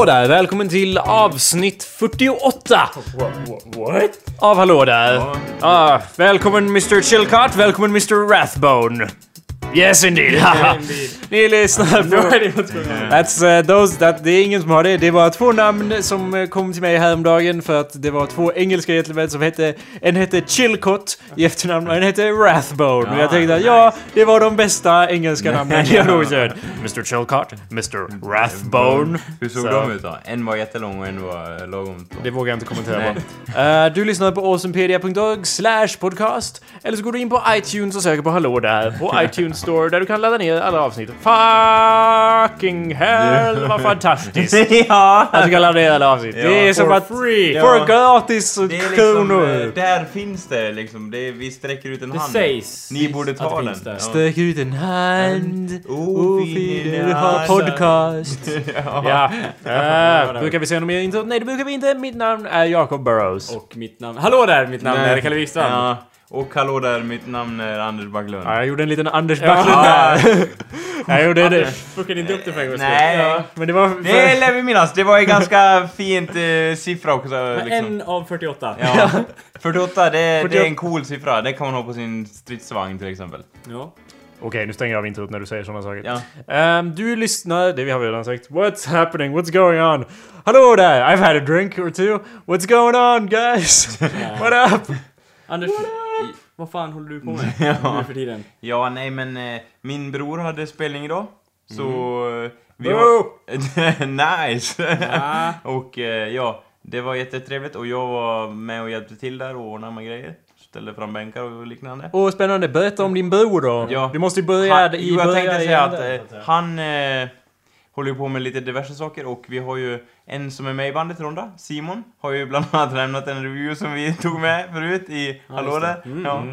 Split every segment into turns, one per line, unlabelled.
Hallå där! Välkommen till avsnitt 48!
What?
Av Hallå där! Ah, välkommen Mr Chilcott, välkommen Mr Rathbone! Yes indeed! haha. Ni lyssnar på... That's, uh, those, that, det är ingen som har det. Det var två namn som eh, kom till mig häromdagen för att det var två engelska gentlemän som hette... En hette Chilcott i efternamn och en hette Rathbone. och jag tänkte att ja, det var de bästa engelska namnen jag någonsin hört. Mr Chilcott, Mr Rathbone.
Hur såg
Så-
de ut då? En var jättelång och en var eh, lagom lång.
Det vågar jag inte kommentera på. Eh, du lyssnar på awesomepedia.org slash podcast. Eller så går du in på iTunes och söker på Hallå där på iTunes Store där du kan ladda ner alla avsnitt. Fucking hell vad fantastiskt!
ja!
Att du kan ladda alla avsnitt.
Ja,
det är som
for
att...
free.
Ja.
För gratis
Det är liksom,
kronor!
eh, där finns det liksom. Det är, vi sträcker ut en
Det
hand.
sägs
Ni borde ta
det
den. Ja.
Sträck ut en hand.
Oh,
Oh,
fin
ha podcast.
Ja.
Ja. Uh, brukar vi säga något mer intro? Nej, det brukar vi inte. Mitt namn är Jacob Burrows.
Och mitt namn... Hallå där! Mitt namn
Nej.
är Kalle Wikstrand.
Ja. Och hallå där, mitt namn är Anders Backlund.
Ja, jag gjorde en liten Anders Backlund
Ja.
där. jag gjorde det.
Fuckade inte upp det för en gångs skull.
Nej,
Ja, men det var...
det lär vi minnas. Det var ju ganska fint eh, siffra också. Liksom.
En av 48.
Ja. 48, det, det
48.
är en cool siffra. Det kan man ha på sin stridsvagn till exempel.
Ja.
Okej, nu stänger jag av introt när du säger sådana saker.
Ja.
Ehm, du lyssnar, det vi har vi redan sagt. What's happening? What's going on? Hallå där! I've had a drink or two. What's going on guys? What up?
Anders, i, vad fan håller du på med
Ja.
nu för tiden?
Ja, nej men eh, min bror hade spelning idag. Så... eh, Vi var... nice!
Ja.
och eh, ja, det var jättetrevligt och jag var med och hjälpte till där och ordnade med grejer. Ställde fram bänkar och liknande.
Åh, spännande. Berätta om din bror då.
Ja.
Du måste ju börja
Han,
i
jag tänkte säga att eh, han eh, håller ju på med lite diverse saker och vi har ju en som är med i bandet Ronda, Simon, har ju bland annat lämnat en review som vi tog med förut i Hallå
det.
där.
Mm.
Ja.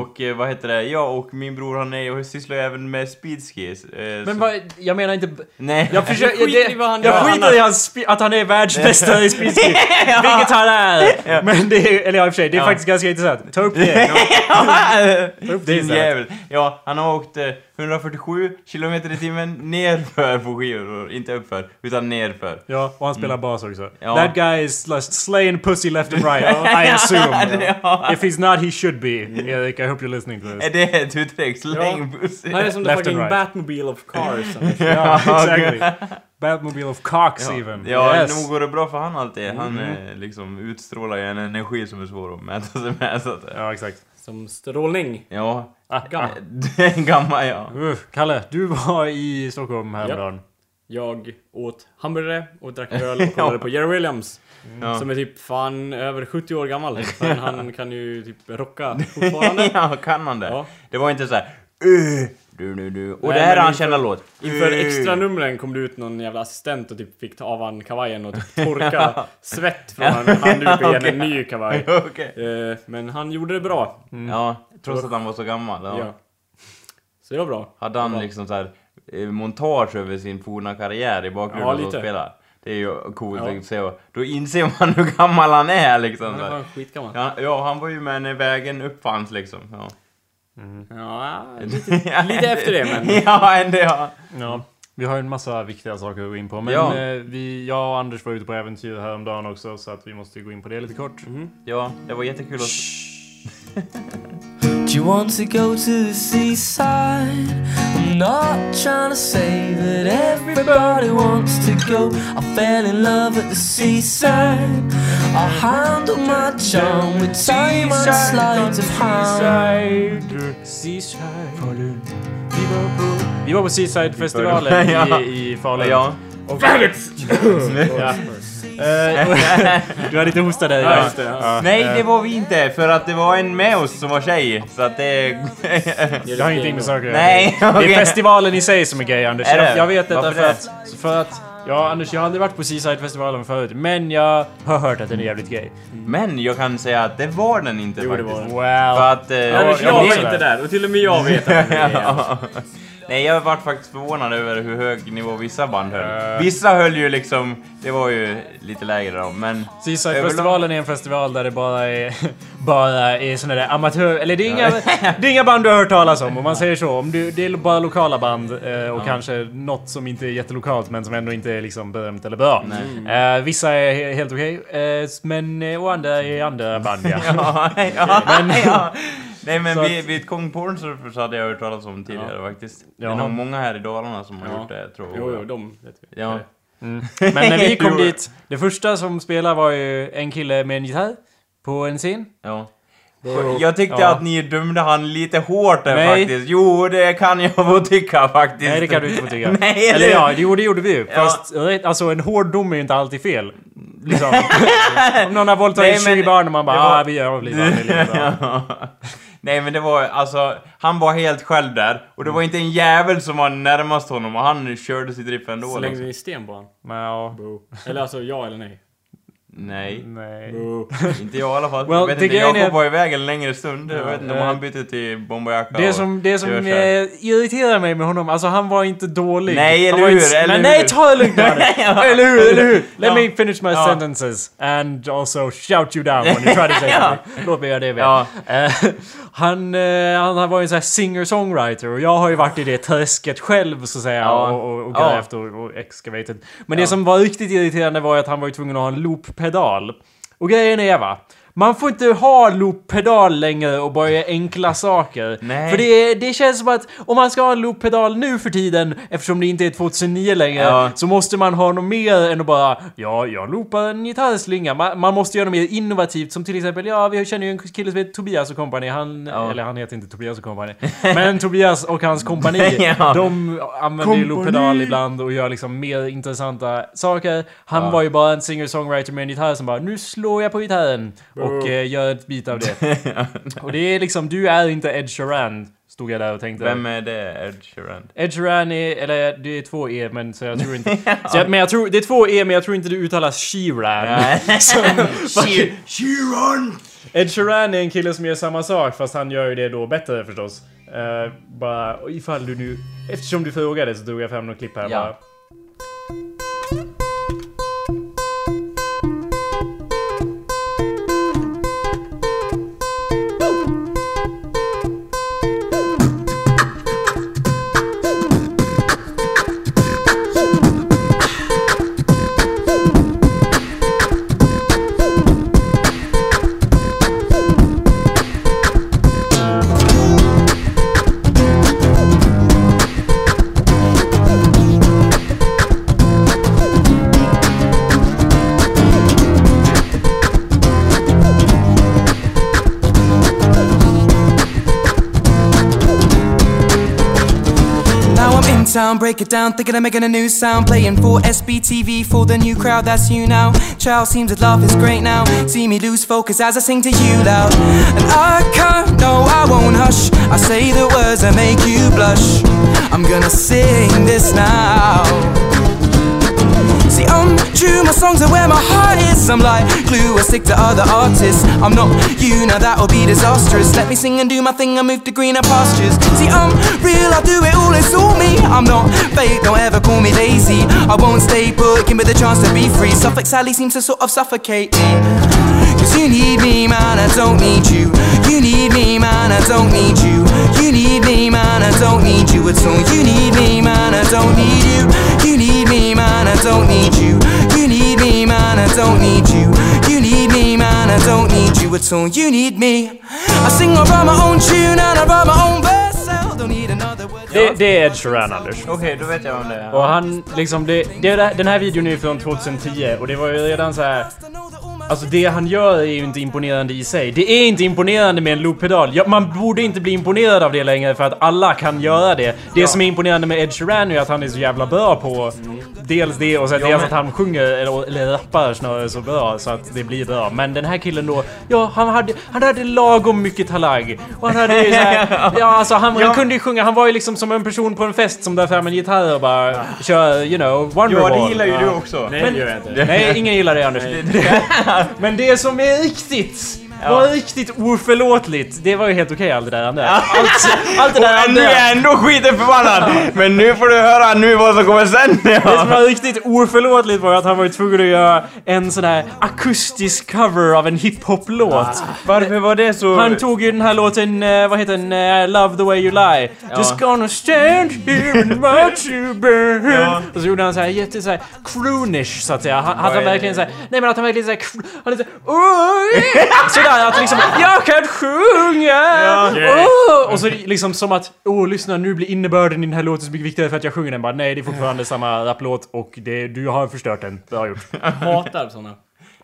Och eh, vad heter det? Ja, och min bror han är och sysslar ju även med speedskis. Eh,
Men
så-
vad, jag menar inte...
Nej.
Jag försöker...
Jag skiter
det-
i vad han
jag skiter i hans, att han är världsmästare i speedski.
Ja.
Vilket han är! Men det är, eller ja, i och för sig, det är
Ja.
faktiskt ganska intressant. Ta upp det.
Din
det istället.
jävel. Ja, han har åkt eh, 147 kilometer i timmen nerför på skivor, inte uppför, utan nerför.
Ja, och han spelar bas också.
Ja.
That guy is slaying pussy left and right, I assume.
Ja.
If he's not, he should be. Erik, I hope you're listening to this.
Är det ett uttryck? Släng pussy.
Han är som the fucking
right.
Batmobile of cars.
Ja, exactly. Batmobile of Cox even.
Ja,
yes.
nog går det bra för han alltid. Han eh, liksom utstrålar ju en energi som är svår att mäta sig med. Så att,
Ja, exakt.
Som strålning.
ja,
Ah,
Gammal.
är gammal ja.
Uh, Kalle, du var i Stockholm häromdagen.
Jag åt hamburgare och drack öl och kollade på Jerry Williams.
Ja.
Som är typ fan över 70 år gammal. Men han kan ju typ rocka fortfarande.
ja, kan han det?
Ja.
Det var inte så här. "Uh, du, du, du. Och
Nej,
det här är hans kända låt.
Inför
"Uh."
extra numren kom det ut någon jävla assistent och typ fick ta av han kavajen och typ torka svett från han handduk och ge en ny kavaj.
Okej.
Eh, Men han gjorde det bra.
Ja, trots att han var så gammal. Ja.
Ja. Så det var bra.
Hade han
Ja.
liksom så här montage över sin forna karriär i
Ja,
bakgrunden som
lite.
spelar? Det är ju coolt
Ja.
att se. Då inser man hur gammal han är liksom.
Han var skitgammal.
Ja, ja, han var ju med när vägen uppfanns liksom. Ja.
Ja, lite, lite efter det men.
ja, ändå ja.
Ja. Vi har ju en massa viktiga saker att gå in på. Men
Ja.
eh, vi, jag och Anders var ute på äventyr häromdagen också, så att vi måste gå in på det lite kort.
Ja, det var jättekul att...
Do you want to go to the seaside? I'm not trying to say that everybody wants to go. I fell in love at the seaside. I handle my charm with time and sleight of hand.
Seaside. Falun. Vi var på, vi var på Seaside-festivalen
Ja.
i, i Falun.
Ja.
Och, ja. Eh, du har lite hosta där.
Ja, just det, ja.
Nej, det var vi inte, för att det var en med oss som var tjej. Så att det...
Det har ingenting med saker.
Nej,
Det
okej.
är festivalen i sig som är gay, Anders.
Är det?
Jag, jag vet detta
Varför
för
det?
att, för att... Ja, Anders, jag har aldrig varit på Seaside-festivalen förut, men jag har hört att den är jävligt gay.
Men jag kan säga att det var den inte
Jo, det
faktiskt.
var den.
Wow.
För att... eh,
Ja,
jag
jag var
vet
inte
det.
där och till och med jag vet att det är
Ja. Nej, jag varit faktiskt förvånad över hur hög nivå vissa band höll. Vissa höll ju liksom, det var ju lite lägre då, men...
Seaside-festivalen är en festival där det bara är, bara är såna där amatör... Eller det är, inga, det är inga band du har hört talas om, om man säger så. Om du, det är bara lokala band eh, och kanske något som inte är jättelokalt men som ändå inte är liksom berömt eller bra. Eh, vissa är he- helt okej, eh, men eh, och andra är andra band ja.
Ja, ja,
Men-
ja. Nej men
Så
vid, vid Kong Porn Surfer så hade jag hört talas om tidigare faktiskt. Det är nog många här i Dalarna som har
Ja.
gjort det, tror jag.
Jo, jo, de vet vi.
Ja.
Men när vi kom dit, det första som spelade var ju en kille med en gitarr på en scen.
ja. Jag tyckte
Ja.
att ni dömde han lite hårt där
Nej.
faktiskt. Jo, det kan jag få tycka faktiskt.
Nej det kan du inte få tycka.
Nej,
Eller ja, jo det gjorde vi ju.
Ja.
Fast alltså en hård dom är ju inte alltid fel. Liksom. Om någon har våldtagit
men
20 barn och man bara
var-
ah, vi gör lite vanligt.
Nej men det var alltså, han var helt själv där och det var inte en jävel som var närmast honom och han körde sitt riff ändå.
Slängde
Liksom.
ni sten på?
Men ja,
Eller alltså ja eller nej?
Nej,
nej.
inte jag i alla fall.
Well,
jag vet
det
inte, Jakob
är-
var iväg en längre stund. Jag vet inte om
Eh,
han bytte till bomberjacka
Det som, det som eh, irriterar mig med honom, alltså han var inte dålig.
Nej, eller hur,
Inte,
eller
men
hur?
nej, ta det lugnt. Eller hur, eller hur? Let
Ja.
me finish my
Ja.
sentences. And also shout you down when you try to say
Ja.
something. Låt mig göra det med.
Ja.
Eh, han, eh, han var ju en sån här singer-songwriter och jag har ju varit i det träsket själv så att säga
Ja.
och, och, och
Ja.
grävt och, och excavated. Men
Ja.
det som var riktigt irriterande var ju att han var ju tvungen att ha en pedal. Och grejen är va, man får inte ha loop-pedal längre och bara göra enkla saker.
Nej.
För det, det känns som att om man ska ha en loop-pedal nu för tiden, eftersom det inte är 2009 längre,
Ja.
så måste man ha något mer än att bara ja, jag loopar en gitarrslinga. Man, man måste göra något mer innovativt som till exempel, ja, vi känner ju en kille som heter Tobias och kompani. Han,
Ja.
eller han heter inte Tobias och kompani. Men Tobias och hans kompani,
Ja.
de använder ju loop-pedal ibland och gör liksom mer intressanta saker. Han var ju bara en singer-songwriter med en gitarr som bara nu slår jag på gitarren och eh, gör ett bit av det. och det är liksom, du är inte Ed Sheeran, stod jag där och tänkte.
Vem är det? Ed Sheeran?
Ed Sheeran är, eller det är två E men så jag tror inte... så jag, men jag tror, det är två E men jag tror inte det uttalas Sheeran.
She- Sheeran!
Ed Sheeran är en kille som gör samma sak fast han gör ju det då bättre förstås. Uh, bara ifall du nu... Eftersom du frågade så tog jag fram något klipp här
Ja.
bara.
Town, break it down, thinking of making a new sound. Playing for SBTV for the new crowd, that's you now. Child seems to love is great now. See me lose focus as I sing to you loud. And I can't, no, I won't hush. I say the words that make you blush. I'm gonna sing this now. I'm true, my songs are where my heart is. I'm like glue, I stick to other artists. I'm not you, now that'll be disastrous. Let me sing and do my thing, I move to greener pastures. See, I'm real, I do it all, it's all me. I'm not fake, don't ever call me lazy. I won't stay put, give me the chance to be free. Suffolk Sally seems to sort of suffocate me. Cause you need me, man, I don't need you. You need me, man, I don't need you. You need me, man, I don't need you at all. You need me, man, I don't need you. You need me, man, I don't need you. You need me, man, I don't need you. You need me, man, I don't need you at all. You need me. I sing, I write my own tune and I write my own verse. I don't need another word.
Det, det är Ed Sheeran Anders.
Okej, då vet jag om det är.
Och han liksom, det, det, den här videon är från 2010 och det var ju redan så här. Alltså det han gör är ju inte imponerande i sig. Det är inte imponerande med en loop-pedal. Ja, man borde inte bli imponerad av det längre för att alla kan göra det. Det som är imponerande med Ed Sheeran är ju att han är så jävla bra på dels det och sen
Ja,
dels
men-
att han sjunger eller, eller rappar snarare så bra så att det blir bra. Men den här killen då, ja han hade, han hade lagom mycket talang. Och han hade ju så här, ja alltså han,
Ja.
han kunde ju sjunga, han var ju liksom som en person på en fest som drar fram en gitarr och bara kör, you know, Wonderwall.
Ja, det gillar ju du också.
Nej, det gör jag inte.
Nej, ingen gillar det Anders. Men det som är riktigt var riktigt oförlåtligt. Det var ju helt okej allt det där andra. Allt, allt det där
Och nu
andra.
är jag ändå skiten förbannad! Men nu får du höra nu vad som kommer sen!
Det som
Ja.
var riktigt oförlåtligt var att han var tvungen att göra en sån här akustisk cover av en hiphop-låt.
Varför var det så...
Han tog ju den här låten, eh, vad heter den? Eh, Love the way you lie. Just gonna stand here and watch you burn.
Ja.
Och så gjorde han så här jätte så här croonish så att säga. Han, att han verkligen så här, nej men att han verkligen så här, cr- han är så här, Sådär att liksom, jag kan sjunga! Åh! Och så liksom som att, åh lyssna nu blir innebörden i den här låten så mycket viktigare för att jag sjunger den. Bara nej det är fortfarande samma rapplåt och det, du har förstört den. Bra gjort.
Hatar såna.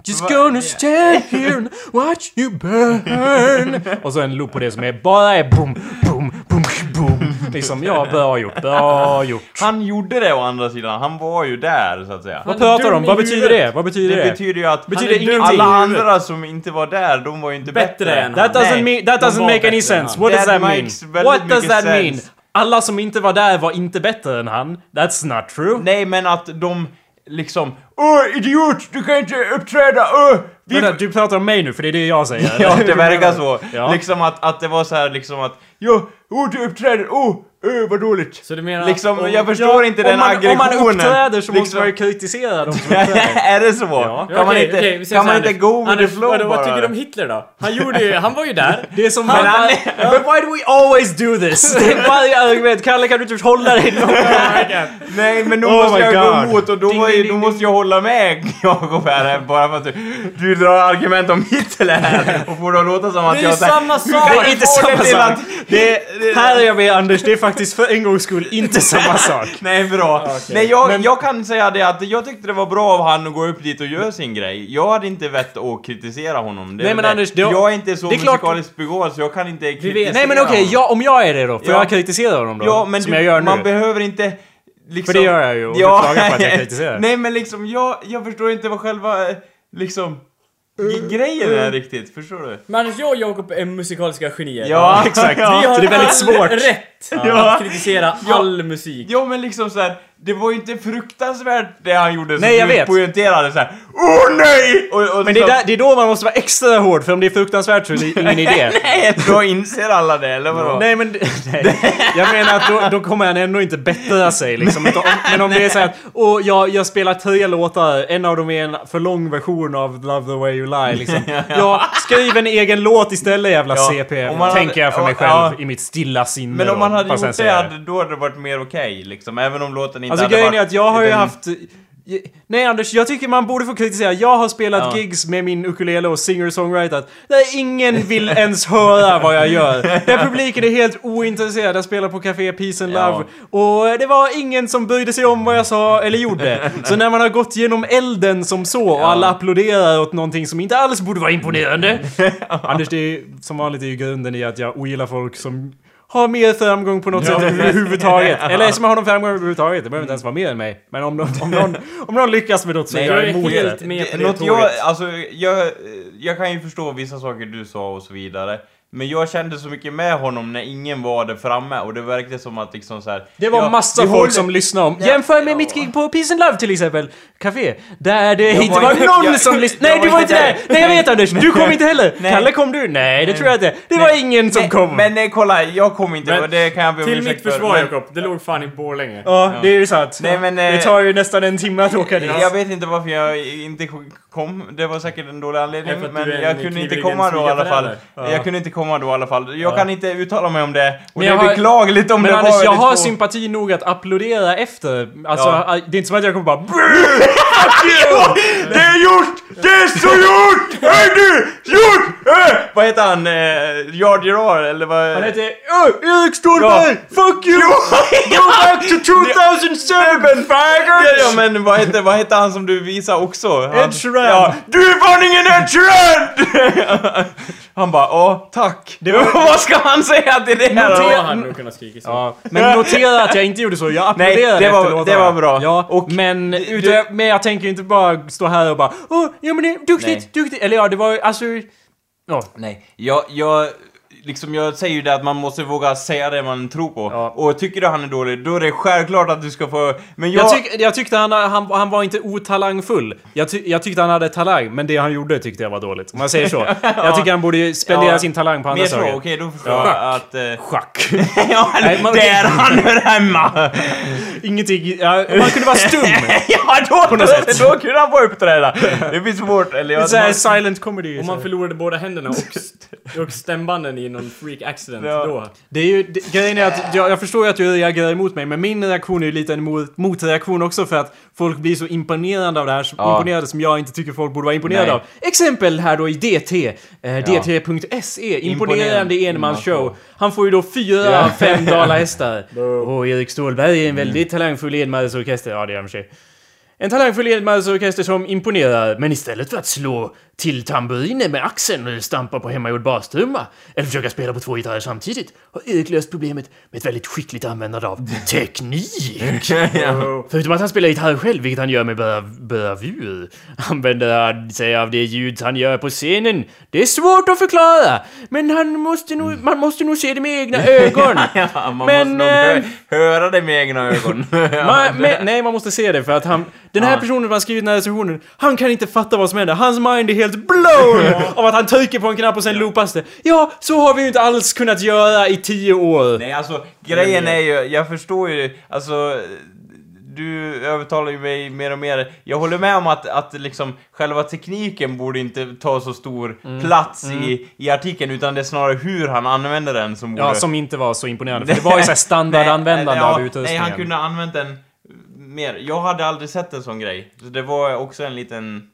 Just gonna stand here and watch you burn. Och så en loop på det som är bara är boom, boom, boom, boom. Liksom, ja, bra gjort, bra gjort.
Han gjorde det å andra sidan, han var ju där så att säga.
Vad pratar du om? Vad betyder det? Vad betyder
Det
det?
betyder ju att
Betyder
han är dum. alla andra som inte var där, de var ju inte
Bättre
bättre.
än
That
han.
doesn't,
Nej,
mean, that doesn't make any sense. What does
That
that mean? What does that mean?
sense.
Alla som inte var där var inte bättre än han. That's not true.
Nej, men att de liksom Åh, idiot! Du kan inte uppträda! Åh! Vi...
Vänta, du pratar om mig nu, för det är det jag säger.
Ja, det verkar så.
Ja.
Liksom att, att det var så här liksom att Ja, Oh, du uppträder, Oh, öh vad dåligt.
Så du menar
Liksom,
om-
jag förstår inte den
man,
aggressionen.
Om man uppträder så måste
Liksom-
man ju kritisera dem som
är det så?
Ja.
Kan man
Okej,
inte,
säger
kan man inte go with
Anders,
the flow
vadå,
bara?
Vad tycker du om Hitler då? Han gjorde ju, han var ju där.
Det är som...
Men han är-
But why do we always do this? Varje argument. Kalle, kan du inte hålla dig någon
Nej men då
Oh
måste jag gå
God.
emot och då,
Ding,
ju,
ding,
då
ding,
måste jag hålla med Jakob här bara för att du, du drar argument om Hitler här och får det att låta som att
Det är
jag
ju samma sak.
Det är inte samma sak. Här är jag med Anders, det är faktiskt för en gångs skull inte samma sak.
Nej bra. Nej jag, jag kan säga det att jag tyckte det var bra av han att gå upp dit och göra sin grej. Jag hade inte vett att kritisera honom. Det
Nej, men. Anders, det-
jag är inte så
det är klart-
musikaliskt begåvad så jag kan inte kritisera
Nej men okej, ja, om jag är det då? Får
Ja.
jag kritisera honom då?
Ja, men
som
du,
jag gör nu?
man behöver inte... Liksom,
För det gör jag ju, och du klagar på att jag kritiserar.
Nej men liksom, jag, jag förstår inte vad själva, eh, liksom, grejen är riktigt. Förstår du?
Men Anders, jag och Jakob är musikaliska genier.
Ja,
exakt.
Ja.
Vi har
Så det är väldigt
all
svårt.
rätt
Ja.
att kritisera
Ja.
all musik.
Ja men liksom så här, det var ju inte fruktansvärt det han gjorde
Nej, jag
du
vet.
poängterade såhär Åh nej! Och, och
Men det är, där, det är då man måste vara extra hård, för om det är fruktansvärt så är det ingen idé.
Nej, då inser alla det, eller vadå?
Nej men, nej. Jag menar att då, då kommer han ändå inte bättra sig liksom. Utan men om det är så här att, åh, jag, jag spelar tre låtar, en av dem är en för lång version av Love the way you lie liksom. Ja, skriv en egen låt istället jävla
Ja,
CP, tänker jag för mig själv
ja.
i mitt stilla sinne
Men om man hade gjort det, hade, då det varit mer okej liksom, även om låten inte
Alltså
hade
grejen
varit
är att jag har ju
den-
haft... Nej Anders, jag tycker man borde få kritisera. Jag har spelat
Ja.
gigs med min ukulele och singer-songwriter där ingen vill ens höra vad jag gör. Där publiken är helt ointresserad. Jag spelar på Café Peace and
Ja.
Love och det var ingen som brydde sig om vad jag sa eller gjorde. Så när man har gått genom elden som så och alla applåderar åt någonting som inte alls borde vara imponerande. Anders, det är som vanligt är ju grunden i att jag ogillar folk som har mer framgång på något sätt överhuvudtaget. Eller som har någon framgång överhuvudtaget. Det behöver inte ens vara mer än mig. Men om någon, om någon, om någon lyckas med något så är
Nej,
jag
jag är
emot
helt
det.
med
Det-
det
något jag, alltså, jag, jag kan ju förstå vissa saker du sa och så vidare. Men jag kände så mycket med honom när ingen var där framme och det verkade som att liksom så här.
Det var
ja,
massa folk
håller-
som lyssnade om.
Ja,
Jämför med
ja.
mitt gig på Peace and Love till exempel. Café. Där det
Jag
inte
var
var
inte-
någon
jag-
som lyssnade. Nej, du var
inte
där!
där.
Nej, jag vet Anders. Du kom inte heller.
Nej.
Kalle, kom du? Nej, det tror jag inte. Det var ingen som
Nej,
kom.
Men nej, kolla, jag kom inte
Men
och det kan jag be om
Till mitt
för,
försvar
men-
Jakob, det låg fan i Borlänge.
Ja, det är ju sant.
Nej, men,
det
eh,
tar ju nästan en timme att åka dit.
Jag vet inte varför jag inte kom. Det var säkert en dålig anledning.
Nej,
Men jag kunde inte komma då i alla fall.
svigerförälder.
Jag kunde inte komma då i alla fall. Jag kan inte uttala mig om det. Och
Men
det är
har-
beklagligt om
Men
det
Anders,
var
jag har
få-
sympati nog att applådera efter. Alltså,
Ja.
det är inte som att jag kommer bara
Det är gjort! Det är så gjort! Hör du! Gjort! Äh! Vad heter han? Yard Gerard eller vad?
Han heter Erik Ståhlberg! Fuck you!
Go
back to 2007
Ja, ja, men vad heter, vad heter han som du visar också? Han,
Ed Sheeran.
Ja, du är fan ingen Ed Sheeran! Han bara, åh, tack. vad ska han säga till det här
Då
då?
hade han nog kunnat skrika så.
Ja, men notera att jag inte gjorde så. Jag applåderade
Nej, det var- det var bra.
Ja,
Och-
men,
du-
utan, men jag tänker inte bara stå här och bara Åh, ja men det är duktigt,
Nej.
duktigt. Eller ja, det var ju alltså... Ja.
Nej, jag, jag, liksom jag säger ju det att man måste våga säga det man tror på.
Ja.
Och tycker du han är dålig, då är det självklart att du ska få... Men jag...
Jag, tyck, jag tyckte han, han, han var inte otalangfull. Jag, ty, jag tyckte han hade talang, men det han gjorde tyckte jag var dåligt. Om man säger så. Jag tycker han borde spendera
Ja.
sin talang på andra
Mer så,
saker.
okej då förstår
Ja.
jag att... Eh...
Schack.
ja,
Nej, man-
där han hör hemma!
Ingenting... Ja, om han kunde vara stum.
ja, då,
något
då,
sätt.
då kunde han få uppträda! Det blir svårt, eller
Det är
jag...
så här silent comedy.
Om man förlorade båda händerna och, och stämbanden i någon freak accident,
Ja.
då...
Det är ju, det, grejen är att jag, jag förstår ju att du reagerar emot mig, men min reaktion är ju lite en mot, motreaktion också för att folk blir så imponerade av det här, så
Ja.
imponerade som jag inte tycker folk borde vara imponerade
Nej.
av. Exempel här då i DT, eh, DT.se, imponerande
Imponerande
enmansshow. Han får ju då fyra
Ja.
av fem dalahästar. Och Erik Ståhlberg är en väldigt talangfull enmansorkester, ja det är han i och för sig. En talangfull enmansorkester som imponerar, men istället för att slå till tamburiner med axeln och stampa på hemmagjord bastrumma, eller försöka spela på två gitarrer samtidigt, har Erik löst problemet med ett väldigt skickligt användande av teknik. Förutom att han spelar gitarr själv, vilket han gör med brav- bravur, använder han sig av det ljud han gör på scenen. Det är svårt att förklara, men han måste nog, man måste nog se det med egna ögon.
Ja, man
Men,
måste nog
eh,
höra det med egna ögon.
Man, men, nej, man måste se det för att han... Den här personen som har skrivit den här recensionen, han kan inte fatta vad som händer. Hans mind är helt blown av att han trycker på en knapp och sen loopas det. Ja, så har vi ju inte alls kunnat göra i tio år.
Nej, alltså grejen är ju, jag förstår ju, alltså du övertalar ju mig mer och mer. Jag håller med om att, att liksom själva tekniken borde inte ta så stor
Mm.
plats I, i artikeln, utan det är snarare hur han använder den som borde...
Ja, som inte var så imponerande. För det var ju såhär standardanvändande
Nej,
av
ja,
utrustningen.
Nej, han kunde ha använt den mer. Jag hade aldrig sett en sån grej. Så det var också en liten...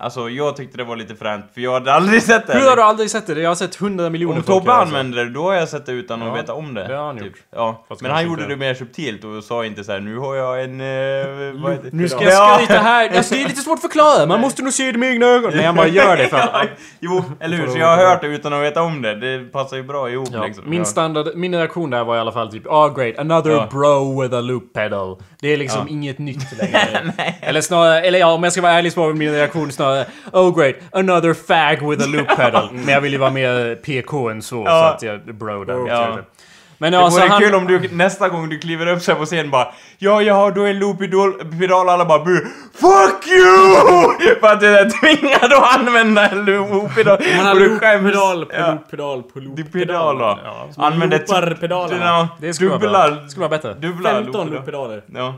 Alltså, jag tyckte det var lite fränt, för jag hade aldrig sett det.
Mm. Hur har du aldrig sett det? Jag har sett hundra miljoner
Om
folk
Tobbe
göra så.
använder det, då har jag sett det utan att
Ja,
veta om det.
det har han
typ.
gjort.
Ja.
Fast
Men han gjorde
inte-
det mer subtilt och sa inte så här: nu har jag en... Eh?
Nu ska
Ja.
jag skryta här. Alltså, det är lite svårt att förklara. Man måste nog se det med egna ögon. Nej, han bara gör det för att...
Ja, jo, eller hur? Så jag har hört det utan att veta om det. Det passar ju bra ihop
Ja,
liksom.
min standard, min reaktion där var i alla fall typ ah great, another
Ja.
bro with a loop pedal. Det är liksom inget nytt längre. eller snarare, eller ja om jag ska vara ärlig så var min reaktion snarare oh great, another fag with a loop pedal. Men jag vill ju vara mer PK än så,
Ja.
så att jag bro där. vet
Ja.
Men
Det
ja, så
vore
han...
kul om du nästa gång du kliver upp så här på scen bara Ja, jag har då en loop-pedal alla bara bu Fuck you! För att du är tvingad att använda en loop-pedal.
Man har loop-pedal på
Ja.
loop-pedal på
Det är pedal då.
Ja,
Använd ett...
loopar-pedalerna.
Ja,
Det skulle vara bättre.
Dubbla
15
loop-pedal.
loop-pedaler.
Ja.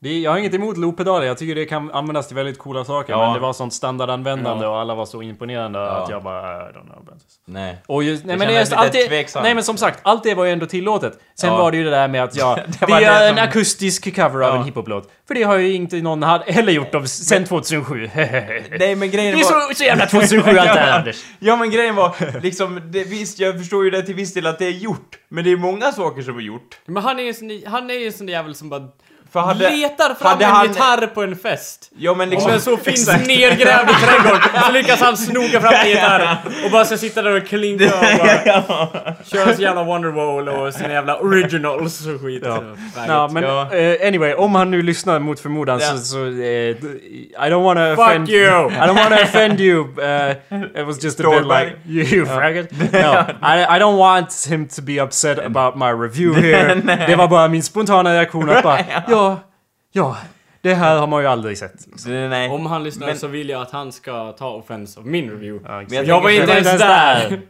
Det, jag har inget emot loop-pedaler, jag tycker det kan användas till väldigt coola saker.
Ja.
Men det var sånt standardanvändande och alla var så imponerande
Ja.
att jag bara, I don't know.
Nej.
Och just, nej,
Det
men det är
lite
allt det, nej men som sagt, allt det var ju ändå tillåtet. Sen
Ja.
var det ju det där med att ja,
Det
vi gör
det
en
som-
akustisk cover av
Ja.
en hiphop-låt. För det har ju inte någon heller gjort av, sen 2007.
Nej men
det
grejen
är
var...
så, så jävla 2007 allt det här Anders.
Ja men grejen var, liksom, det, visst jag förstår ju det till viss del att det är gjort. Men det är många saker som är gjort.
Men han är ju en sån, han är ju en sån jävel som bara
För hade...
letar fram
hade
en
han-
gitarr på en fest.
Ja men
Om
liksom...
den så finns nergrävd i trädgården så lyckas han snoka fram en gitarr och bara ska sitta där och klinka och bara köra sin jävla Wonderwall och sina jävla originals och skit.
Ja.
Ja.
Men
Ja.
eh, anyway, om han nu lyssnar mot förmodan
Ja.
så, så eh, I don't wanna offend
Fuck you!
I don't wanna offend you. Uh, it was just a bit like you, you faggot. No, I, I don't want him to be upset about my review here. det var bara min spontana reaktion att bara ja, ja, det här har man ju aldrig sett.
Nej.
Om han lyssnar
Men-
så vill jag att han ska ta offense av min review.
Ja,
Men
Jag var inte ens där!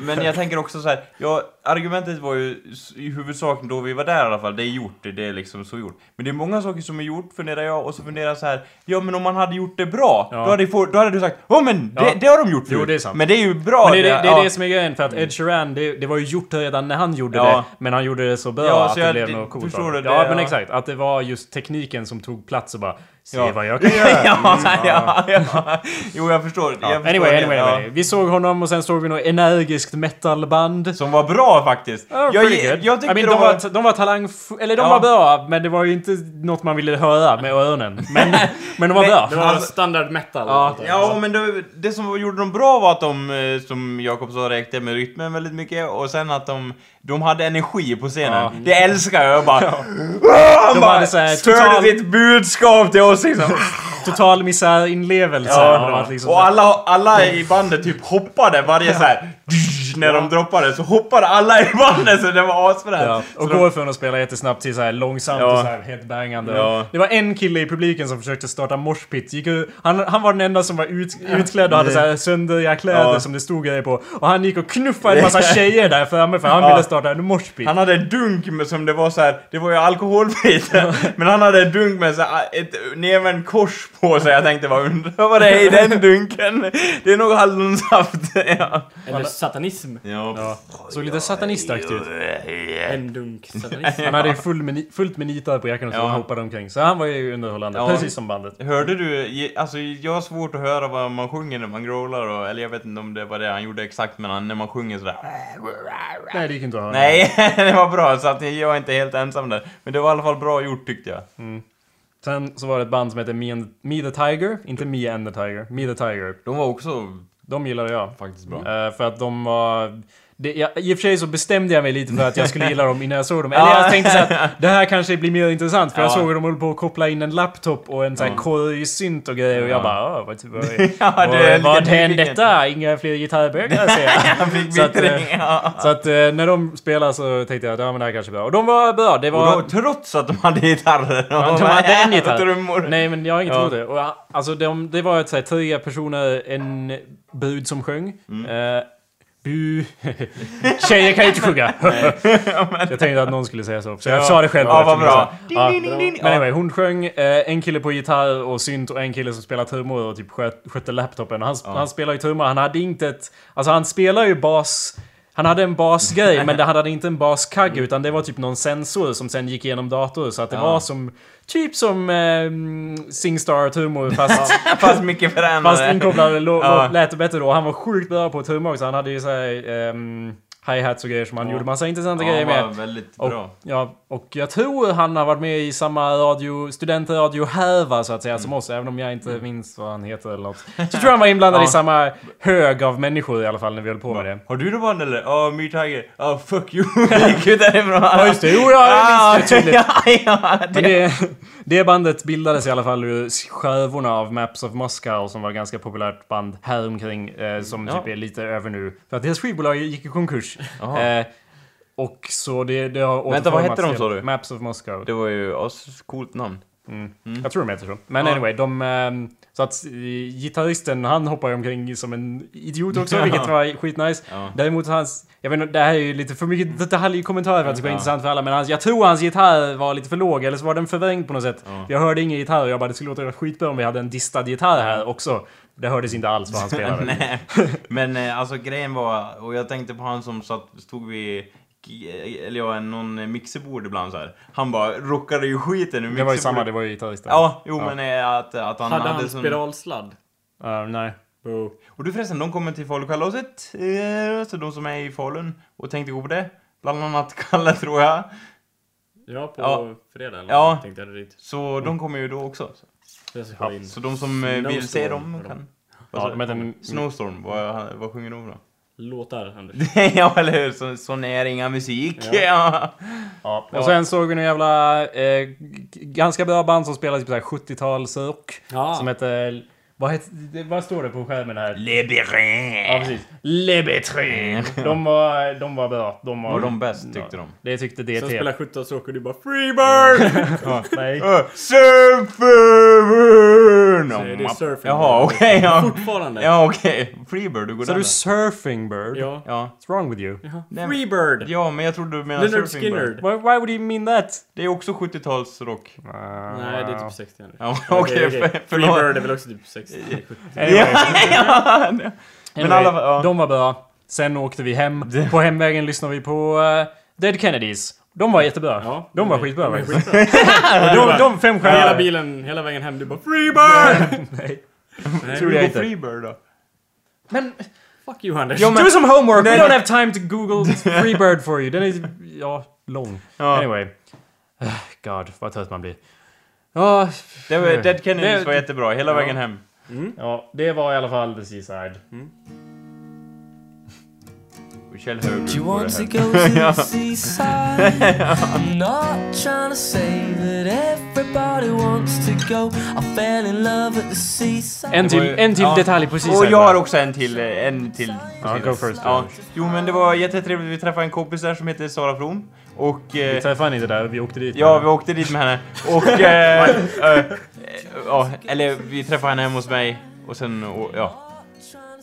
Men jag tänker också så här, ja, argumentet var ju i huvudsak då vi var där i alla fall, det är gjort, det är liksom så gjort. Men det är många saker som är gjort, funderar jag, och så funderar jag så här, ja men om man hade gjort det bra,
Ja.
då, hade få, då hade du sagt, ja men det,
Ja.
det har de gjort
Jo,
förut."
det är sant.
Men det är ju bra.
Men det är det, det, är det som är grejen, för att Ed Sheeran, det, det var ju gjort redan när han gjorde det, men han gjorde det så bra
Ja,
att det blev något coolt
förstår du det?
Ja, men exakt. Att det var just tekniken som tog plats och bara Se
Ja.
vad jag kan göra!
ja, ja, ja. Jo, jag förstår.
Ja,
Jag förstår
anyway,
det,
anyway,
ja.
anyway. Vi såg honom och sen såg vi något energiskt metalband.
Som var bra faktiskt.
Ja,
jag,
good.
jag tyckte
I mean,
de
de,
var...
var, de var talang... Eller de
Ja.
var bra, men det var ju inte något man ville höra med öronen. Men, men de var bra.
Det var
Alltså-
standard metal.
Ja.
Ja, men det, det som gjorde dem bra var att de, eh, som Jakob sa, räckte med rytmen väldigt mycket och sen att de, de hade energi på scenen.
Ja.
Det älskar jag. Jag bara... Ja.
De
bara
hade så här total-
sitt budskap till oss liksom.
Total misärinlevelse.
Ja.
liksom,
Och alla, alla i bandet typ hoppade varje så här. När de droppade så hoppade alla i bandet så det var asfränt.
Ja, och
Så
går från att spela jättesnabbt till så här långsamt
Ja.
och så här headbangande.
Ja.
Det var en kille i publiken som försökte starta moshpit. Gick ut, han, han var den enda som var ut, utklädd och hade så här söndriga kläder
Ja.
som det stod grejer på. Och han gick och knuffade en massa tjejer där framme för han
Ja.
ville starta en moshpit.
Han hade en dunk med som det var så här, det var ju alkoholfritt. men han hade en dunk med så här, ett näven kors på sig. Jag tänkte vad undrar vad det är i den dunken? Det är nog hallonsaft. ja.
Eller satanism.
Ja.
Ja. Såg lite satanistaktigt ut.
En dunk satanism.
Han hade ju full med, fullt med nitar på jackan och så
Ja.
han hoppade omkring. Så han var ju underhållande.
Ja.
Precis som bandet.
Hörde du, alltså jag har svårt att höra vad man sjunger när man growlar och, eller jag vet inte om det var det han gjorde exakt men han, när man sjunger sådär.
Nej, det gick inte att höra.
Nej, det var bra så att jag är inte helt ensam där. Men det var i alla fall bra gjort tyckte jag.
Sen så var det ett band som heter Me, and, Me the Tiger. Inte Me and the Tiger. Me the Tiger.
De var också
De gillade jag.
faktiskt bra.
Eh, för att de var... Det, jag, I och för sig så bestämde jag mig lite för att jag skulle gilla dem innan jag såg dem. Eller jag tänkte så att det här kanske blir mer intressant för jag
Ja.
såg hur de höll på att koppla in en laptop och en sån här korgsynt och grejer och jag
Ja.
bara "Åh, vad, vad,
Ja,
vad,
det lite
vad hände detta? Inga fler gitarrbögar ser jag. Så att, eh,
Ja.
Så att eh, när de spelade så tänkte jag att ja men det här kanske är bra. Och de var bra. Det var...
Och då, trots att de hade gitarrer.
Ja, de hade en gitarr. Nej men jag har inget emot det. Och, alltså de, det var ett så här, tre personer, en brud som sjöng.
Mm.
Eh, bu. Tjejer kan ju inte sjunga. jag tänkte att någon skulle säga så. Så jag
Ja.
sa det själv.
Ja, vad bra.
Ja. Men anyway, hon sjöng, eh, en kille på gitarr och synt och en kille som spelar trummor och typ sköt, skötte laptopen. Och han, han spelar ju trummor, han hade inte ett... Alltså han spelar ju bas... Han hade en basgrej, men det, hade inte en baskagge utan det var typ någon sensor som sen gick igenom dator. Så att det
Ja.
var som... Typ som eh, Singstar trummor fast,
Fast mycket fränare.
fast inkopplade lät det bättre då. Han var sjukt bra på trummor också. Han hade ju såhär... ehm, hi-hats och grejer som han gjorde massa intressanta
Ja,
grejer
han
med.
var väldigt
Och,
bra.
ja, och jag tror han har varit med i samma radio, studentradio härva så att säga som oss, även om jag inte minns vad han heter eller något. Så tror jag han var inblandad
Ja.
i samma hög av människor i alla fall när vi höll på med det.
Har du det band eller? Ja, oh, My Tiger. Ja, fuck you. Gick ut därifrån.
Ja just det, jo jag minns det tydligt.
Ja, ja,
Men
det.
det, det bandet bildades i alla fall ur skövorna av Maps of Moscow som var ett ganska populärt band häromkring eh, som
Ja.
typ är lite över nu. För att deras skivbolag gick i konkurs. Eh, och så det, det har
Vänta, vad hette de, sa du?
Maps of Moscow.
Det var ju as coolt namn.
Jag tror de heter så. Men
Ja.
anyway, de... ehm, Så att eh, gitarristen, han hoppar ju omkring som en idiot också,
Ja.
vilket var skitnice.
Ja.
Däremot hans... Jag vet inte, det här är ju lite för mycket detaljkommentarer för att det ska vara intressant för alla, men hans, jag tror hans gitarr var lite för låg, eller så var den förvrängd på något sätt.
Ja.
Jag hörde ingen gitarr och jag bara, det skulle låta skitbra om vi hade en distad gitarr här också. Det hördes inte alls vad han spelade.
Nej. Men eh, alltså grejen var, och jag tänkte på han som satt, stod vid eller ja, någon mixerbord ibland så här. Han bara rockade ju skiten ur
det var ju samma,
mixerbordet.
det var ju gitarristen.
Ja, jo
Ja.
men eh, att, att han
Hade
hade,
han
sån...
spiralsladd?
Uh, nej.
Boo.
Och du förresten, de kommer till Falukalaset, eh, så de som är i Falun och tänkte gå på det. Bland annat Kalle tror jag.
Ja, på
Ja.
fredag eller
Ja.
tänkte jag dit.
Så de kommer ju då också. Så,
In.
så de som eh, vill se dem kan...
Ja, men den-
Snowstorm, vad, vad sjunger de då?
Låtar, Anders.
ja, eller hur? Så, sån är inga musik.
Ja.
Ja.
Ja.
Ja.
Och sen såg vi någon jävla... Eh, ganska bra band som spelade typ så här 70-talsrock.
Ja.
Som hette... Vad, heter, vad står det på skärmen här?
Le Bérin.
Ja, precis. Le Bétrin. De var, de var bra. De var,
Var de bäst, tyckte de?
Det tyckte DT.
Som spelar 17 så åker du bara Freebird!
ja, nej.
Surfern!
Så är det surfing.
Jaha, okej. ja.
Fortfarande.
Ja, okej. Freebird, du går
Så
där.
du surfing bird?
Ja.
Ja.
What's wrong with you?
Men-
Freebird!
Ja, men jag trodde du menade
Leonard
Surfing Bird.
Skinner.
Why, why would you mean that?
Det är också 70-talsrock.
Nej, det är typ 60 Anders.
Ja, okej, för- förlåt.
Freebird är väl också typ 60, 70.
Anyway,
Ja,
anyway,
Men alla- ja.
de var bra. Sen åkte vi hem. På hemvägen lyssnade vi på uh, Dead Kennedys. De var jättebra.
Ja,
de var skitbra
de
faktiskt. De, de fem
Hela
stjärnor.
bilen, hela vägen hem, du bara Freebird!
Nej.
Nej,
Tror
Du
jag inte.
Freebird då?
Men
Fuck you Anders.
Ja, men-
do some homework!
Nej,
We don't
nej.
have time to google Freebird for you. Den är, ja, lång.
Ja.
Anyway. God, vad trött man blir. Ja,
Det var, Dead Kennedys
Det-
var jättebra, hela
Ja.
vägen hem.
ja, det var i alla fall the seaside.
We Kjell Höglund
Do you
på
want to
det
go
här.
to
Ja.
the seaside? I'm not trying to say that everybody wants to go. I fell in love at the seaside.
En till, en till
Ja.
detalj på
Och
Seaside.
jag har också en till, eh, en till.
Ja, go first.
Ja. Jo men det var jättetrevligt, vi träffade en kompis där som heter Sara From. Och...
Vi
Eh,
träffade henne inte där, vi åkte dit.
ja, vi åkte dit med henne. Och... Eh, eh, ja, eller vi träffade henne hemma hos mig. Och sen, och, ja.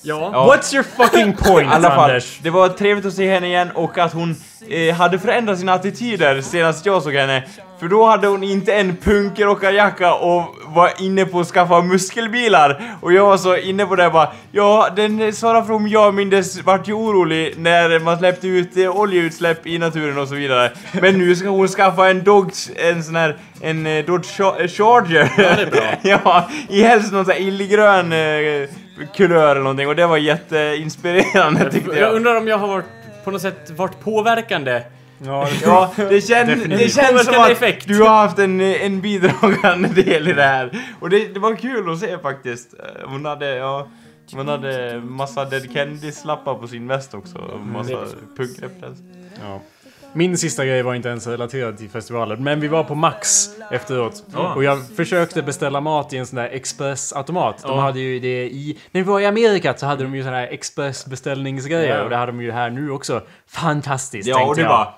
Ja.
ja.
What's your fucking point,
I alla fall,
Anders?
det var trevligt att se henne igen och att hon eh, hade förändrat sina attityder senast jag såg henne. För då hade hon inte en punkrockarjacka och var inne på att skaffa muskelbilar. Och jag var så inne på det bara, ja den Sara From jag mindes vart ju orolig när man släppte ut eh, oljeutsläpp i naturen och så vidare. Men nu ska hon skaffa en Dodge, en sån här, en eh, Dodge eh, Charger. Ja,
det är bra.
ja, i helst någon sån här illgrön eh, kulör eller någonting och det var jätteinspirerande tyckte
Jag
jag.
undrar om jag har varit, på något sätt varit påverkande.
Ja,
Ja, det, kän, det känns som att
effekt.
du har haft en, en bidragande del i det här. Och det, det var kul att se faktiskt. Eh, Hon hade, ja, hon hade massa Dead Kennedys-lappar på sin väst också. Massa punkreferenser.
Ja. Min sista grej var inte ens relaterad till festivalen, men vi var på Max efteråt.
Ja.
Och jag försökte beställa mat i en sån där expressautomat. De
Ja.
hade ju det i... När vi var i Amerika så hade de ju såna här expressbeställningsgrejer
Ja.
och det hade de ju här nu också. Fantastiskt
Ja,
tänkte jag.
bara...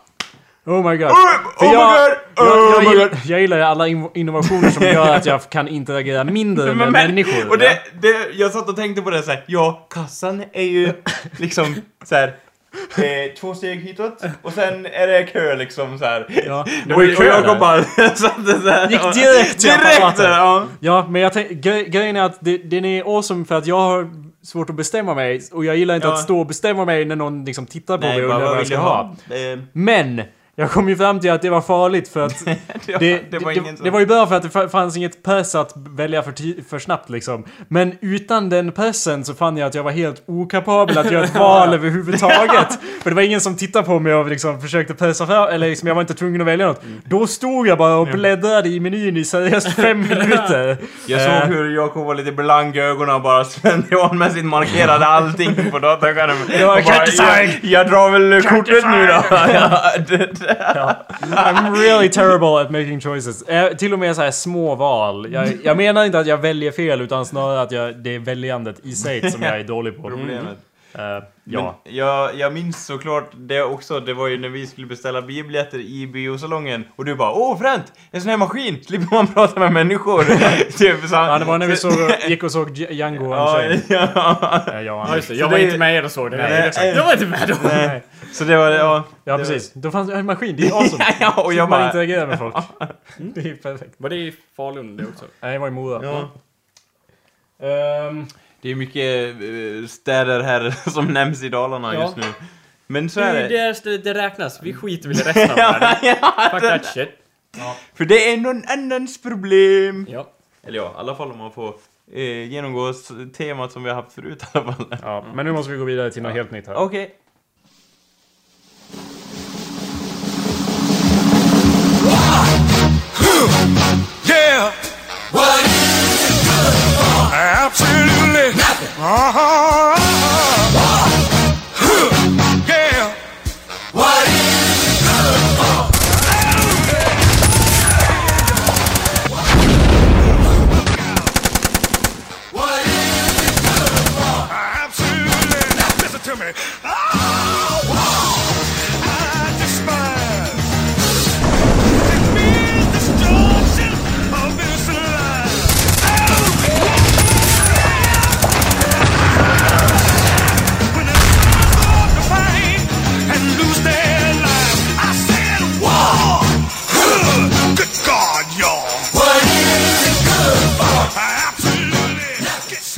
Oh my god.
Oh, oh my
jag,
god!
jag,
Oh
jag,
my
gillar,
god!
jag gillar ju alla in- innovationer som gör att jag kan interagera mindre med
Men- men-
människor.
Och det, det, jag satt och tänkte på det så här. ja, kassan är ju liksom så här. Eh, två steg hitåt och sen är det kö liksom så här.
Ja, det
Och,
var ju
och
kö
jag
där.
kom bara satte så här.
Gick direkt till
Direkt ja.
Ja, men jag tänk, gre grejen är att det, den är awesome för att jag har svårt att bestämma mig och jag gillar inte
Ja.
att stå och bestämma mig när någon liksom tittar på mig
Nej,
och
bara,
undrar
vad
jag
vill
ska ha.
ha?
Men! Jag kom ju fram till att det var farligt för att det,
det, var
det,
ingen som...
det var ju bra för att det fa- fanns inget press att välja för, för snabbt liksom. Men utan den pressen så fann jag att jag var helt okapabel att göra ett val överhuvudtaget. För det var ingen som tittade på mig och liksom försökte pressa fram, eller liksom jag var inte tvungen att välja något. Då stod jag bara och bläddrade i menyn i seriöst fem minuter.
Jag
Eh.
såg hur Jakob var lite blank i ögonen och bara slentrianmässigt markerade allting på dataskärmen. Bara, jag, jag drar väl kortet nu då. Ja.
I'm really terrible at making choices. Eh, till och med så här små val. Jag, jag menar inte att jag väljer fel utan snarare att jag, det är väljandet i sig som jag är dålig på.
Problemet.
Eh, ja.
Men jag, jag minns såklart det också, det var ju när vi skulle beställa biobiljetter i biosalongen och du bara Åh fränt! En sån här maskin! Slipper man prata med människor! typ, så,
ja, det var när vi såg, gick och såg Django
Ja, ja.
Ja,
Ja, just det.
Så
Jag var
det-
inte med och såg det.
Nej,
Nej, jag var inte med då.
Nej. Så det var det, ja.
ja,
det
precis. Då fanns det en maskin. Det är awesome.
Ja, och
Så
jag
man
bara...
interagerar med folk. Det är perfekt.
Var det i Falun det också?
Nej, jag var i Mora.
Ja.
Ehm,
Det är mycket eh, städer här som nämns i Dalarna
Ja.
just nu. Men så
Det,
är
är
det.
det, det räknas. Vi skiter väl i resten av världen.
ja,
Fuck that shit.
för det är någon annans problem.
Ja.
Eller ja, i alla fall om man får eh, genomgå temat som vi har haft förut i alla fall.
ja, men nu måste vi gå vidare till något helt nytt här.
Okej.
Yeah. What is it good for? Absolutely. Uh-huh.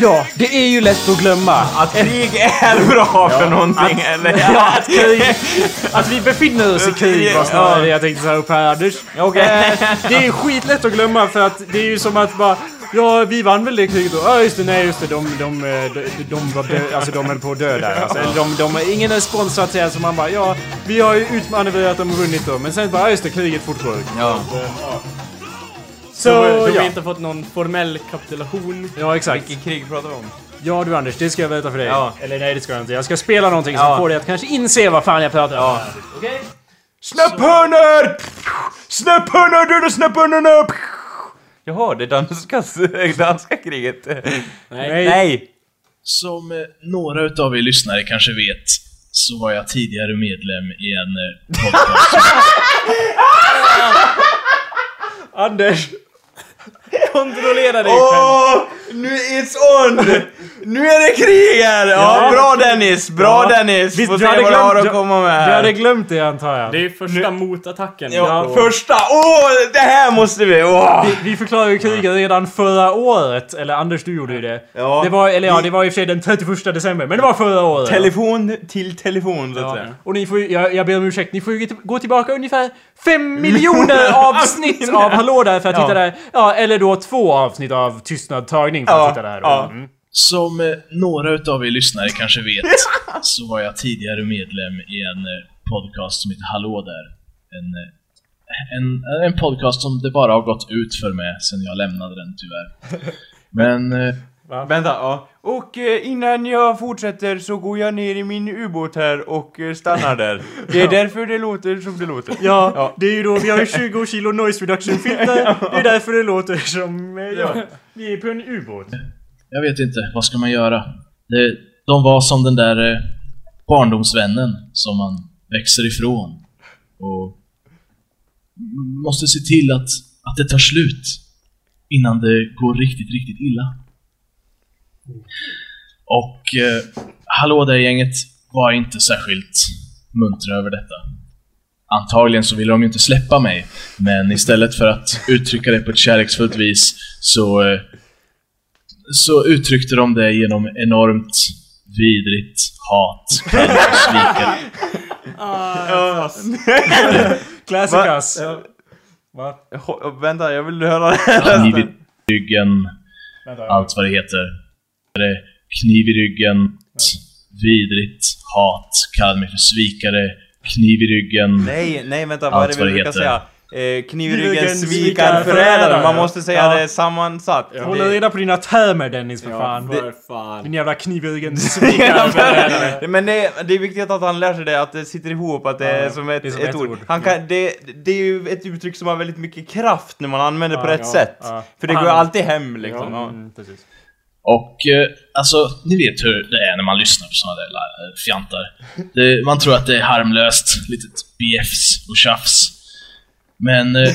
Ja, det är ju lätt att glömma.
Att krig är bra för någonting, eller?
Ja, att, krig, att vi befinner oss i krig var snarare det jag tänkte ta upp här Anders.
Okej.
Eh, det är skitlätt att glömma för att det är ju som att bara Ja, vi vann väl det kriget då? Ja, just det, nej just det, de, de, eh, de, de var dö, alltså de höll på att dö där. Alltså, eller de, de, ingen respons så att säga, så man bara ja, vi har ju utmanövrerat dem och vunnit då. Men sen bara, ja just det, kriget fortgår.
Ja.
Så,
Då har vi
ja.
inte fått någon formell kapitulation.
Ja, exakt.
Vilket krig pratar vi om?
Ja du Anders, det ska jag berätta för dig.
Ja.
Eller nej det ska jag inte. Jag ska spela någonting som
Ja.
får dig att kanske inse vad fan jag pratar om. Okej?
Snäpphörnor! Snäpphörnor, döda snäpphörnorna! Jaha, det danska, danska kriget.
Nej.
Nej!
Som eh, några utav er lyssnare kanske vet så var jag tidigare medlem i en eh, podcast.
Anders!
Kontrollera dig
Åh! Nu it's on! Nu är det krig här! Ja, bra Dennis! Bra
Ja.
Dennis!
Visst,
Får
du
se
hade
vad du har
glömt-
att komma med
Du
här.
hade glömt det antar jag.
Det är första motattacken.
Ja,
på-
första! Åh, det här måste vi! Åh!
Vi, vi förklarade ju kriget redan förra året. Eller Anders, du gjorde ju det.
Ja.
Det var, eller ja, det var i och för sig den 31 december. Men det var förra året.
Telefon till telefon, så att
Ja.
säga.
Och ni får ju, jag, jag ber om ursäkt, ni får ju gå tillbaka ungefär 5 miljoner avsnitt av Hallå där för att
Ja.
titta där. Ja, eller då två avsnitt av Tystnad-tagning för att
Ja,
titta där.
ja.
Mm.
Som eh, några utav er lyssnare kanske vet så var jag tidigare medlem i en eh, podcast som heter Hallå där. En, eh, en, en podcast som det bara har gått ut för mig sen jag lämnade den tyvärr. Men eh,
Vänta, ja. Och eh, innan jag fortsätter så går jag ner i min ubåt här och eh, stannar där. Det är därför det låter som det låter.
Ja,
Ja.
det är ju då, vi har ju 20 kilo noise reduction filter. Det är därför det låter som, eh, ja, vi är på en ubåt.
jag vet inte, vad ska man göra? Det, de var som den där eh, barndomsvännen som man växer ifrån. Och m- måste se till att, att det tar slut innan det går riktigt, riktigt illa. Och eh, Hallå där gänget var inte särskilt muntra över detta. Antagligen så ville de ju inte släppa mig, men istället för att uttrycka det på ett kärleksfullt vis så eh, så uttryckte de det genom enormt vidrigt hat, kall och svikare.
Classic
Va?
us. Va?
Ho- Vänta, jag vill höra det
ryggen,
Vänta.
allt vad det heter. Kniv i ryggen, vidrigt hat, kall mig för svikare, kniv i ryggen.
Nej, nej vänta, vad är
Allt
det vi
det
brukar
heter.
säga? Eh, kniv i
Ryggen,
ryggen,
svikarförrädare.
svikarförrädare. Man måste säga
Ja.
det sammansatt.
Håll
Det-
reda på dina termer Dennis för
Ja,
fan.
för fan.
Din jävla kniv i ryggen svikare.
Men det, det är viktigt att han lär sig det, att det sitter ihop, att det är som ett,
det är som
ett,
ett
ord.
ord.
Han kan, det, det är ju ett uttryck som har väldigt mycket kraft när man använder det på rätt
ja,
sätt.
ja.
För det går ju alltid hem liksom. Ja.
Mm, precis.
Och eh, alltså, ni vet hur det är när man lyssnar på såna där la- fjantar. Det, man tror att det är harmlöst, litet bjäfs och tjafs. Men eh,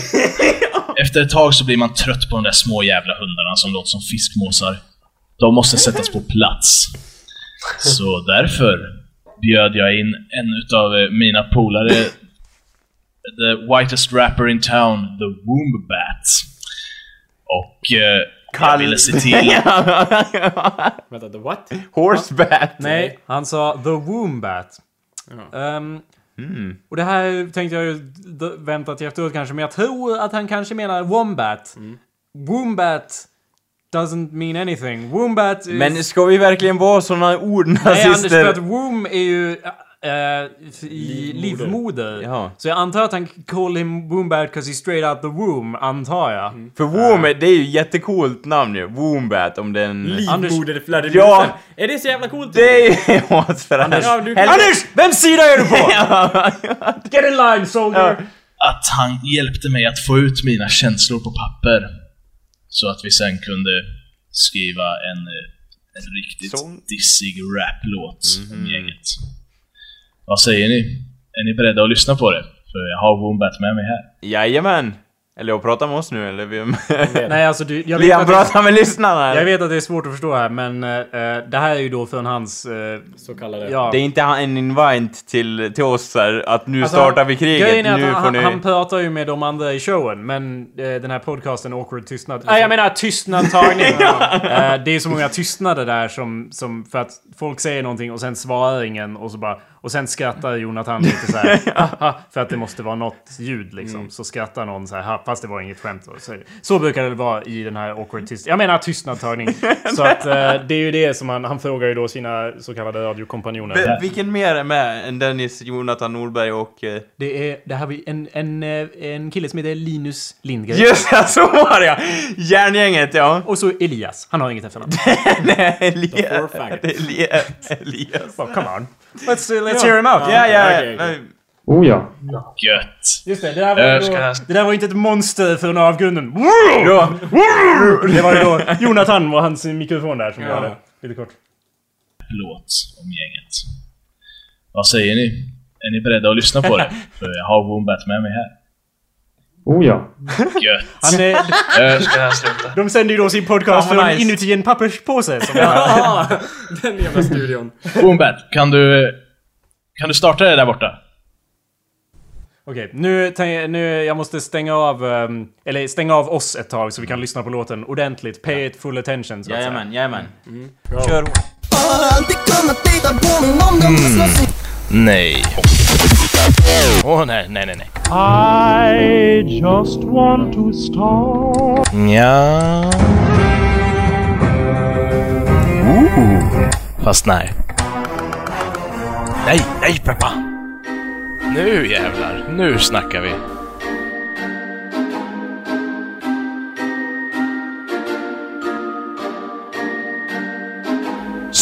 efter ett tag så blir man trött på de där små jävla hundarna som låter som fiskmåsar. De måste sättas på plats. Så därför bjöd jag in en utav eh, mina polare, the whitest rapper in town, the Woombat. Och eh, jag ville se till
Vänta, the what?
Horsebat!
Nej, han sa the wombat. Ehm,
Mm.
Och det här tänkte jag ju vänta till efteråt kanske, men jag tror att han kanske menar wombat. Wombat doesn't mean anything. Wombat is...
Men ska vi verkligen vara såna
Nej Anders, för
ordnazister?
att womb är ju äh, i livmoder.
Ja.
Så jag antar att han call him wombat because he's straight out the womb, antar jag.
För Womb, det är ju jättecoolt namn ju. Wombat om den...
Livmoderflödet.
Ja.
Är det så jävla coolt?
Det är åt för Anders.
Ja, du
Anders! Vems sida är du på? Get in line soldier!
att han hjälpte mig att få ut mina känslor på papper. Så att vi sen kunde skriva en, eh, en riktigt
Sång.
dissig raplåt om gänget. Vad säger ni? Är ni beredda att lyssna på det? För jag har Wombat med mig här.
Jajamän! Eller jag pratar med oss nu eller? vem?
Nej alltså du, jag vet,
Liam pratar med lyssnarna!
jag vet att det är svårt att förstå här men eh, det här är ju då från hans... eh,
Så kallade.
ja.
Det är inte en invite till, till oss här, att nu
Alltså,
startar vi kriget,
är att
nu
han,
får ni...
han pratar ju med de andra i showen, men eh, den här podcasten Awkward Tystnad... Nej, jag menar tystnadtagning! det är så många tystnader där som, som... För att folk säger någonting och sen svarar ingen och så bara... Och sen skrattar Jonathan lite så här. "Haha", för att det måste vara något ljud liksom. Så skrattar någon så här, fast det var inget skämt. då. Så, så brukar det vara i den här awkward tyst... Jag menar tystnadtagning. så att eh, det är ju det som han... Han frågar ju då sina så kallade radiokompanjoner.
V- Vilken mer är med än Dennis, Jonathan Norberg och... eh,
Det är... Det här vi en, en, eh, en kille som heter Linus Lindgren.
Just det, så var det ja! Järngänget, ja.
Och så Elias. Han har inget efternamn.
Nej, Elias. Elias. Elias.
Oh, come on. Let's, uh, let's hear him out.
Ja, ja, ja.
Oh ja.
Gött.
Just det, det där, var
Eh,
då,
jag-
det där var inte ett monster från avgrunden.
Ja.
Det var ju då Jonathan och hans mikrofon där som
Ja.
gjorde det. Lite kort.
Låt om gänget. Vad säger ni? Är ni beredda att lyssna på det? För jag har Wombat med mig här.
Oh ja.
Han, är,
Eh, ska jag sluta?
de sänder ju då sin podcast
Fan, vad
från
nice.
inuti en papperspåse. Som
Ja, den jävla studion.
Wombat, kan du... Kan du starta det där borta?
Okej, nu, tänk- nu jag måste stänga av, ehm, eller stänga av oss ett tag så vi kan lyssna på låten ordentligt. Pay it full attention så att säga.
Jajamän, jajamän. Kör.
Har alltid kunnat lita på min om de i
Nej. Åh nej, nej, nej, nej.
I just want to start.
Ja. Ooh. Fast nej. Nej, nej Peppa! Nu jävlar, nu snackar vi.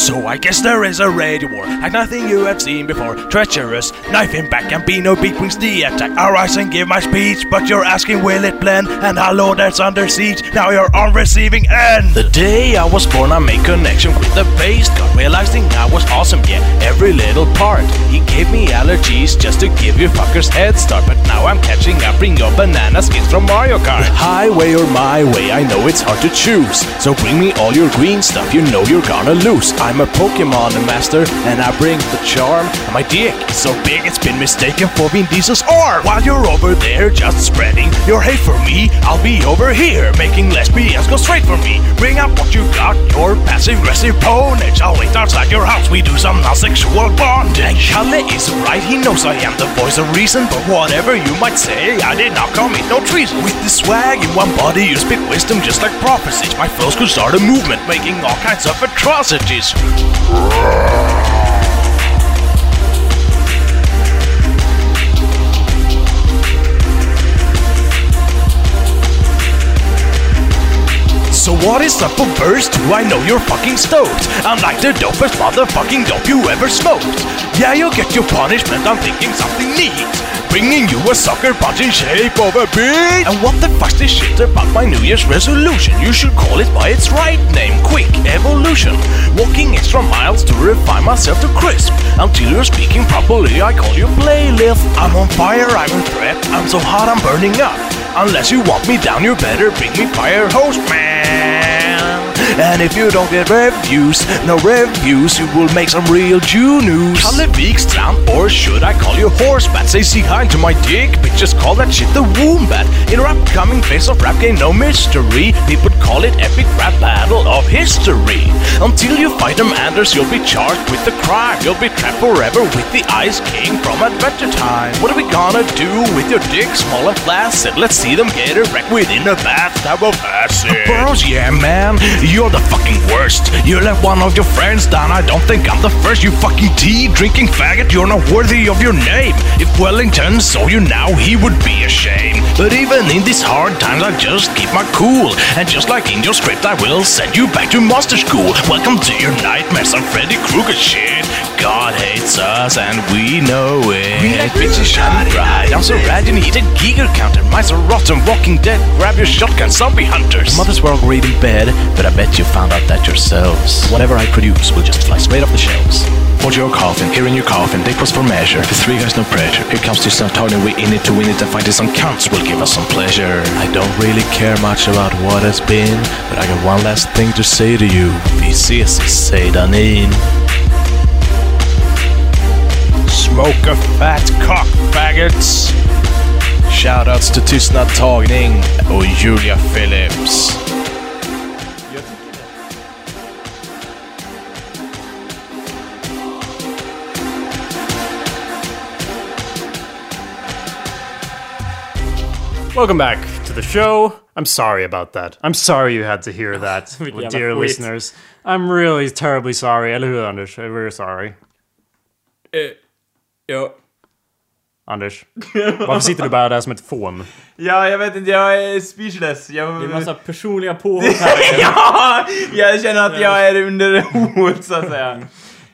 So I guess there is a radio war, like nothing you have seen before. Treacherous, knife in back, and Bino beat brings the attack. I rise and give my speech, but you're asking will it blend? And hello, that's under siege. Now you're on receiving end. The day I was born, I made connection with the bass god, realizing I was awesome. Yeah, every little part. He gave me allergies just to give you fuckers head start, but now I'm catching up. Bring your banana skins from Mario Kart. Highway or my way, I know it's hard to choose. So bring me all your green stuff, you know you're gonna lose. I'm a Pokemon master, and I bring the charm. My dick is so big it's been mistaken for Vin Diesel's arm. While you're over there just spreading your hate for me, I'll be over here making lesbians go straight for me. Bring out what you got, your passive aggressive ponage. I'll wait outside your house, we do some non-sexual bondage. Kalle is right, he knows I am the voice of reason, but whatever you might say, I did not commit no treason. With the swag in one body, you spit wisdom just like prophecies. My flows could start a movement, making all kinds of atrocities. Roar! So what is up for verse 2? I know you're fucking stoked. I'm like the dopest motherfucking dope you ever smoked. Yeah, you'll get your punishment. I'm thinking something neat. Bringing you a sucker punch in shape of a beat. And what the fuck's this shit about my New Year's resolution? You should call it by its right name, quick evolution. Walking extra miles to refine myself to crisp. Until you're speaking properly, I call you playlist. I'm on fire, I'm a threat. I'm so hot, I'm burning up. Unless you walk me down, you better bring me fire hose, man. And if you don't get reviews, no reviews, you will make some real Jew news. Kalle Wikstrand, or should I call you horsebat? Say see hi to my dick, bitches call that shit the wombat. In our upcoming face of rap game, no mystery. People call it epic rap battle of history. Until you fight them, Anders, you'll be charged with the crime. You'll be trapped forever with the Ice King from Adventure Time. What are we gonna do with your dick, small and flaccid? Let's see them get erect within a bathtub of acid. Bros, yeah, man, you're the fucking worst. You let one of your friends down. I don't think I'm the first. You fucking tea drinking faggot. You're not worthy of your name. If Wellington saw you now, he would be ashamed. But even in these hard times, I just keep my cool. And just like in your script, I will send you back to monster school. Welcome to your nightmares I'm Freddy Krueger shit. God hates us and we know it. Real bitches shine bright. I'm so rad you need a Giger counter. Mice are rotten, walking dead. Grab your shotgun, zombie hunters. Mothers were all great in bed, but I bet you found out that yourselves. Whatever I produce will just fly straight off the shelves. Hold your coffin, here in your coffin, they pose for measure. The three guys, no pressure. Here comes this Tartan, we in it to win it and fight this some cunts will give us some pleasure. I don't really care much about what has been, but I got one last thing to say to you. Vi ses i Seidanin. Smoke a fat cock, faggots! Shoutouts to Tystnad Tagning och Julia Phillips.
Welcome back to the show. I'm sorry about that. I'm sorry you had to hear that,
yeah,
dear listeners. I'm really terribly sorry. Eller hur, Anders? We're sorry.
Uh, ja.
Anders? Varför sitter du bara där som ett fån?
Ja, jag vet inte, jag är speechless. Jag...
Det är en massa personliga påhopp här.
ja! Jag känner att jag är under hot så att säga.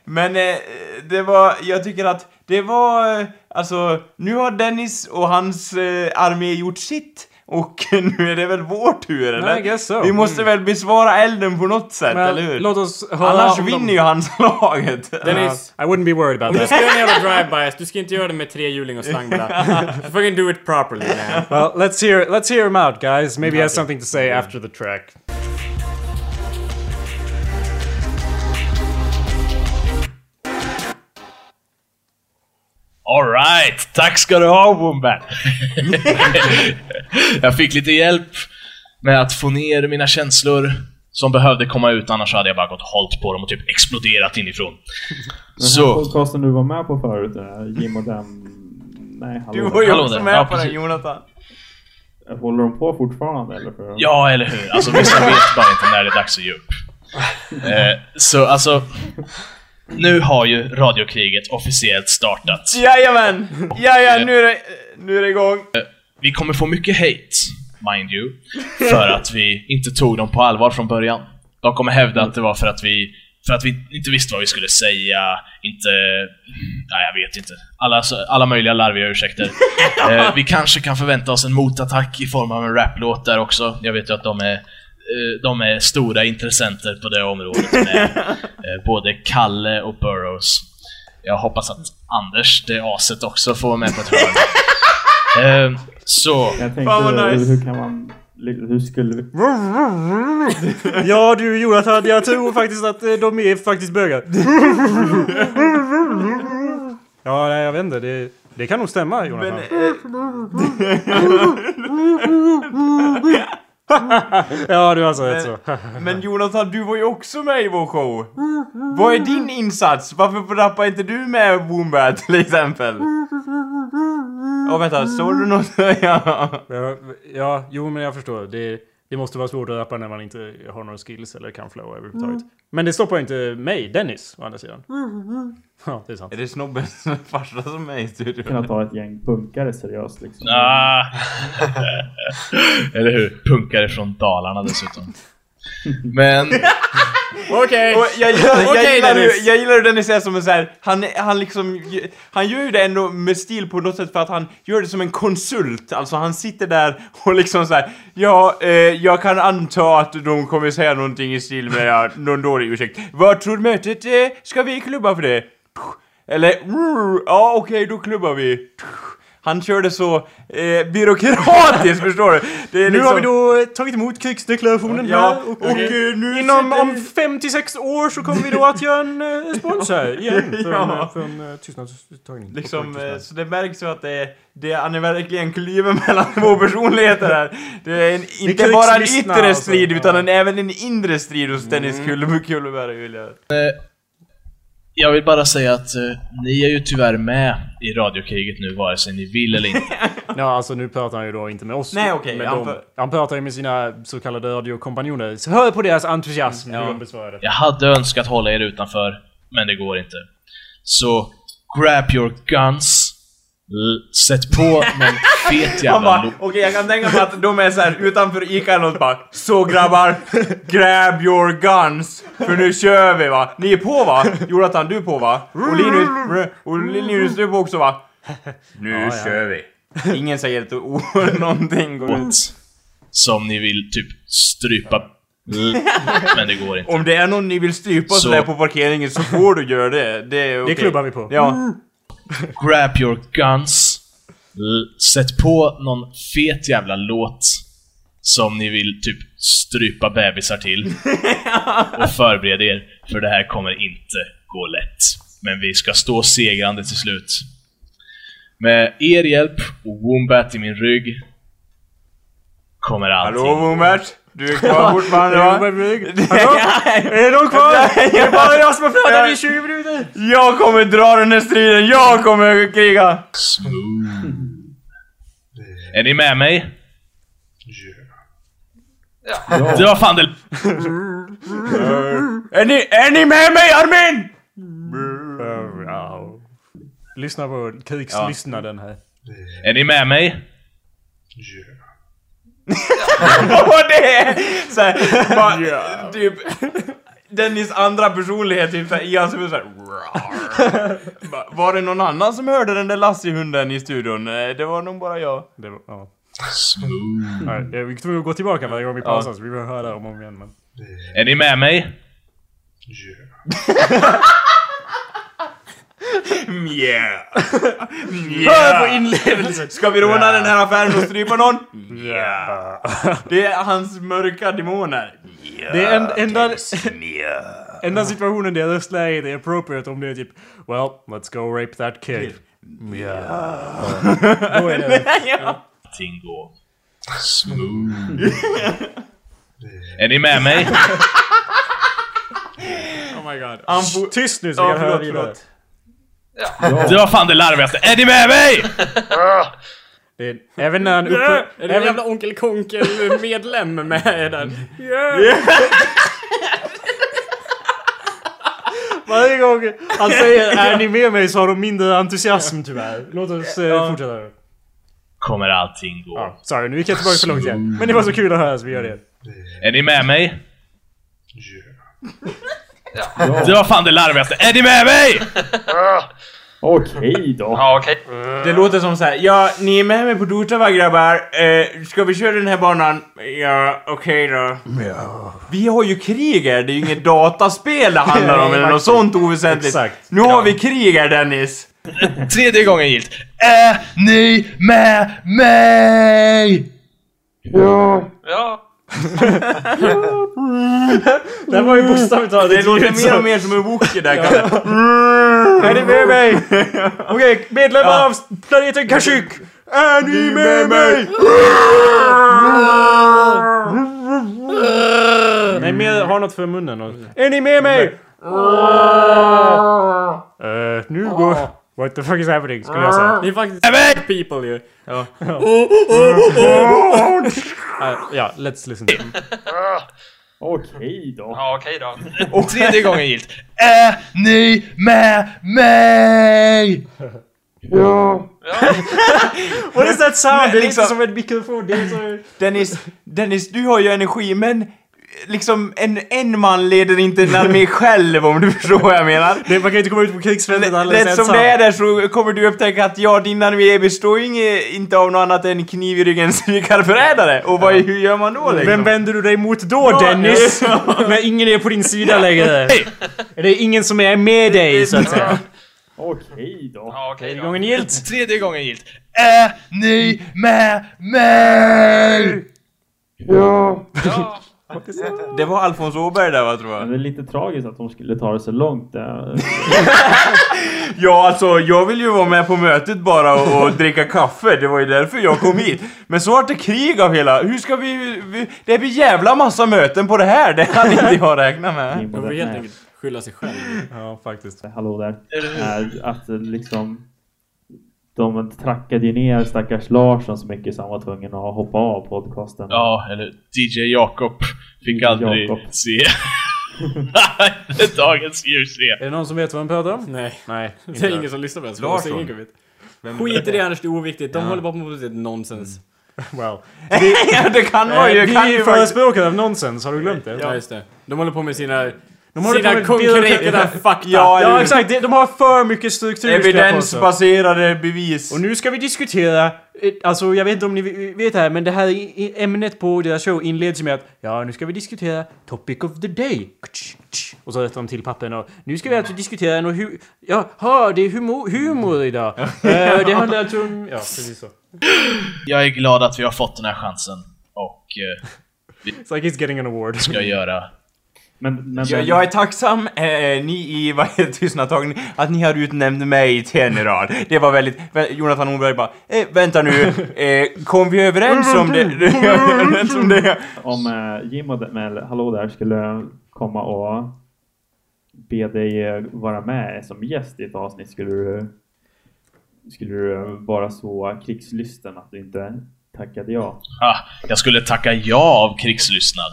Men eh, det var, jag tycker att det var, eh, alltså, nu har Dennis och hans eh, armé gjort sitt. Och nu är det väl vår tur eller?
I guess so.
Vi måste väl besvara elden på något sätt,
Men
eller hur?
låt oss höra
Annars
om
vinner
de-
ju han slaget.
Dennis,
I wouldn't be worried
om
about
du
that.
ska göra en jävla drive-bys, du ska inte göra det med trehjuling och slangbla. Fucking do it properly man.
Well, let's hear let's hear him out, guys. Maybe he has something to say after the track.
Alright, tack ska du ha Wombat! jag fick lite hjälp med att få ner mina känslor som behövde komma ut, annars hade jag bara gått och hållit på dem och typ exploderat inifrån.
Den här
Så,
podcasten du var med på förut, den här Jim och Dan... Nej, hallå.
Du var ju
Hallå
också
där.
med
Ja,
på den
precis.
Jonathan.
Håller de på fortfarande eller? För...
ja eller hur? Alltså vissa vet bara inte när det är dags att ge upp. Eh, så alltså, nu har ju radiokriget officiellt startat.
Jajamän! Jajamän, nu är det, nu är det igång.
Vi kommer få mycket hate, mind you, för att vi inte tog dem på allvar från början. De kommer hävda att det var för att vi för att vi inte visste vad vi skulle säga, inte... Nej, jag vet inte. Alla, alla möjliga larviga ursäkter. eh, vi kanske kan förvänta oss en motattack i form av en raplåt där också. Jag vet ju att de är, de är stora intressenter på det området med eh, både Kalle och Burrows. Jag hoppas att Anders, det aset, också får med på ett hörn. Eh, så...
Jag tänkte,
Fan, vad nice.
hur kan man... Hur skulle vi...
Ja du Jonathan, jag tror faktiskt att eh, de är faktiskt bögar. Ja, nej, jag vet inte. Det, det kan nog stämma Jonathan. ja, du har alltså rätt så.
Men Jonathan, du var ju också med i vår show. Vad är din insats? Varför rappar inte du med Wombat till exempel? Åh vänta, såg du något? ja.
Ja, ja, jo men jag förstår. Det, det måste vara svårt att rappa när man inte har några skills eller kan flow överhuvudtaget. Men det stoppar inte mig, Dennis, å andra sidan. Ja, det är sant.
Är det snobbens farsa som är i studion?
kunna ta ett gäng punkare seriöst liksom?
Ah. Eller hur? Punkare från Dalarna dessutom. Men...
Okej!
Och jag gillar, jag, gillar, hur- jag gillar hur Dennis är som en så här, han, han liksom, han gör ju det ändå med stil på något sätt för att han gör det som en konsult, alltså han sitter där och liksom så här, ja, eh, jag kan anta att de kommer säga någonting i stil med ja, någon dålig ursäkt. Vad tror mötet, eh, ska vi klubba för det? Eller, ja okej, då klubbar vi. Han kör det så eh, byråkratiskt, förstår du? Det är
Nu
liksom,
har vi då eh, tagit emot krigsdeklarationen
Ja,
här och,
och,
och
eh, nu
inom om
vi-
56 år så kommer vi då att göra en eh, spons här igen från,
Ja.
ja. från uh, tystnadstagning.
Liksom, eh, så det märks ju att det är, det, han är verkligen kluven mellan två personligheter här. Det är en, inte bara en
krigslyssna,
yttre
alltså.
strid, utan en, även en inre strid hos Dennis Kulle- Kulleberg vill jag.
Jag vill bara säga att eh, ni är ju tyvärr med i radiokriget nu vare sig ni vill eller inte.
Ja, alltså nu pratar han ju då inte med oss.
Nej, okej,
med
han
dem. Han pratar ju med sina så kallade radiokompanjoner. Så hör på deras entusiasm hur
Ja.
de besvarar det.
Jag hade önskat hålla er utanför, men det går inte. Så, grab your guns. Sätt på någon fet jävla
okej jag kan tänka mig att de är så här utanför Ica eller något bara Så grabbar, grab your guns, för nu kör vi va? Ni är på va? Jonathan, du är på va? Och Linus, och Linus du är på också va? Nu kör vi. Ingen säger ett ord, någonting går ut.
Som ni vill typ strypa. Men det går inte.
Om det är någon ni vill strypa
Så-
sådär på parkeringen så får du göra det. Det är okej.
klubbar vi på.
Ja.
Grab your guns. Sätt på någon fet jävla låt. Som ni vill typ strypa bebisar till. Och förbered er, för det här kommer inte gå lätt. Men vi ska stå segrande till slut. Med er hjälp och Wombat i min rygg kommer allting...
Hallå Womert? Du är kvar fortfarande va?
Hallå? Är de kvar? Det är bara jag som har pratat i 20 minuter!
Jag kommer dra den här striden, jag kommer kriga!
Smooth. Är ni med mig? Det var fan det...
Är ni, är ni med mig Armin?
Ja. Lyssna på krigslystnaden här.
Är ni med mig?
Och det är såhär, bara, typ Dennis andra personlighet typ såhär, i hans huvud såhär Var det någon annan som hörde den där Lassie-hunden i studion? Det var nog bara jag.
Det var, ja.
Smooth.
Nej, jag är tvungen att gå tillbaka varje gång vi pausar så vi behöver höra om och om igen. Men...
Är ni med mig?
Yeah.
Hör på inlevelsen!
Ska vi råna den här affären och strypa någon? Ja. Det är hans mörka demoner.
Det är en, enda, enda situationen där röstläget är appropriate om det är typ Well, let's go rape that kid. Ja. Då är det...
Allting går smooth. Är ni med mig?
Oh my god.
Tyst nu så jag kan höra vidare.
Förlåt.
Det var fan det larvigaste. Är ni med mig?
Det är, även när han
Är
uppe...
det en
Även,
jävla Onkel Konkel-medlem med den?
varje gång han säger är ni med mig så har de mindre entusiasm tyvärr. Låt oss eh, fortsätta.
Kommer allting gå.
Ja, sorry, nu gick jag tillbaka för långt igen. Men det var så kul att höra så vi gör det.
Är ni med mig? Det var fan det larvigaste. Är ni med mig?
Okej då.
Ja, okej.
Det låter som så här. ja, ni är med mig på Dotava grabbar. Eh, ska vi köra den här banan? Ja, okej då. Vi har ju krig här, det är ju inget dataspel det handlar om eller något sånt oväsentligt.
Exakt.
Nu har vi krig här Dennis.
Tredje gången gilt. Är ni med mig?
Ja.
Det här var ju bokstavligt talat
Det låter mer och mer som en Wookie där Kalle.
Är ni med mig? Okej, medlemmar av planeten Kashyyyk! Är ni med mig? Nej, mer, ha något för munnen. och- Är ni med mig? Eh, nu går... What the fuck is happening? Skulle jag säga.
Det är faktiskt people ju.
Uh, Ja, let's listen.
Okej då.
Ja, okej då.
Och tredje gången gilt. Är ni med mig?
What is that sound? Det är
liksom-
lite som en mikrofon. Det är så...
Dennis, Dennis, du har ju energi men liksom en, en man leder inte en armé själv om du förstår vad jag menar.
Det, man kan ju inte komma ut på krigsfältet alldeles
Rätt som
ensam.
det är där så kommer du upptäcka att ja, din armé består ju inte av något annat än kniv i ryggen svikarförrädare. Och vad, hur gör man då liksom?
Vem vänder du dig mot då Dennis? När ingen är på din sida längre. Det är ingen som är med dig så att säga.
Okej då.
Ja, okej då.
Gången gilt.
Tredje gången gilt. Är ni med mig?
Ja.
Det var Alfons Åberg där va, tror
Men
jag.
det är lite tragiskt att de skulle ta det så långt.
Ja, alltså jag vill ju vara med på mötet bara och, och dricka kaffe. Det var ju därför jag kom hit. Men så vart det krig av hela... Hur ska vi, vi... Det blir jävla massa möten på det här. Det hade inte jag räknat med.
De får helt enkelt skylla sig själv.
Ja, faktiskt.
Hallå där. Är att liksom... De trackade ju ner stackars Larsson så mycket så han var tvungen att hoppa av podcasten.
Ja, eller DJ Jakob fick aldrig
Jakob.
se dagens ljus.
Är det någon som vet vad han pratar om?
Nej.
Nej.
Det är ingen som lyssnar på så
Larsson.
ingen vet. Skit i det annars, det är oviktigt. De håller bara på med nonsens.
Well.
ja, det kan vara ju...
Vi är
ju
förespråkare av nonsens, har du glömt det?
Ja, just det. De håller på med sina...
De håller
sina konkreta fakta.
Ja,
Ja, exakt. De, de har för mycket struktur.
Evidensbaserade bevis.
Och nu ska vi diskutera, eh, alltså jag vet inte om ni vet det här, men det här ämnet på deras show inleds med att ja, nu ska vi diskutera topic of the day. Och så rättar de till pappen och nu ska vi alltså diskutera något hu... Jaha, det är humor, humor idag. Eh, det handlar alltså om... Ja, precis så.
Jag är glad att vi har fått den här chansen och eh,
It's like he's getting an award.
ska göra...
Men, men,
Jag, jag är tacksam, eh, ni i heter tystnadtagning, att ni har utnämnt mig till en i rad. Det var väldigt... vä- Jonathan Norberg bara, eh, vänta nu, eh, kom vi överens om det? överens om det?
om eh, Jim och de- med Hallå där skulle komma och be dig eh, vara med som gäst i ett avsnitt, skulle du, skulle du vara så krigslysten att du inte tackade ja.
Ah, jag skulle tacka ja av krigslystnad.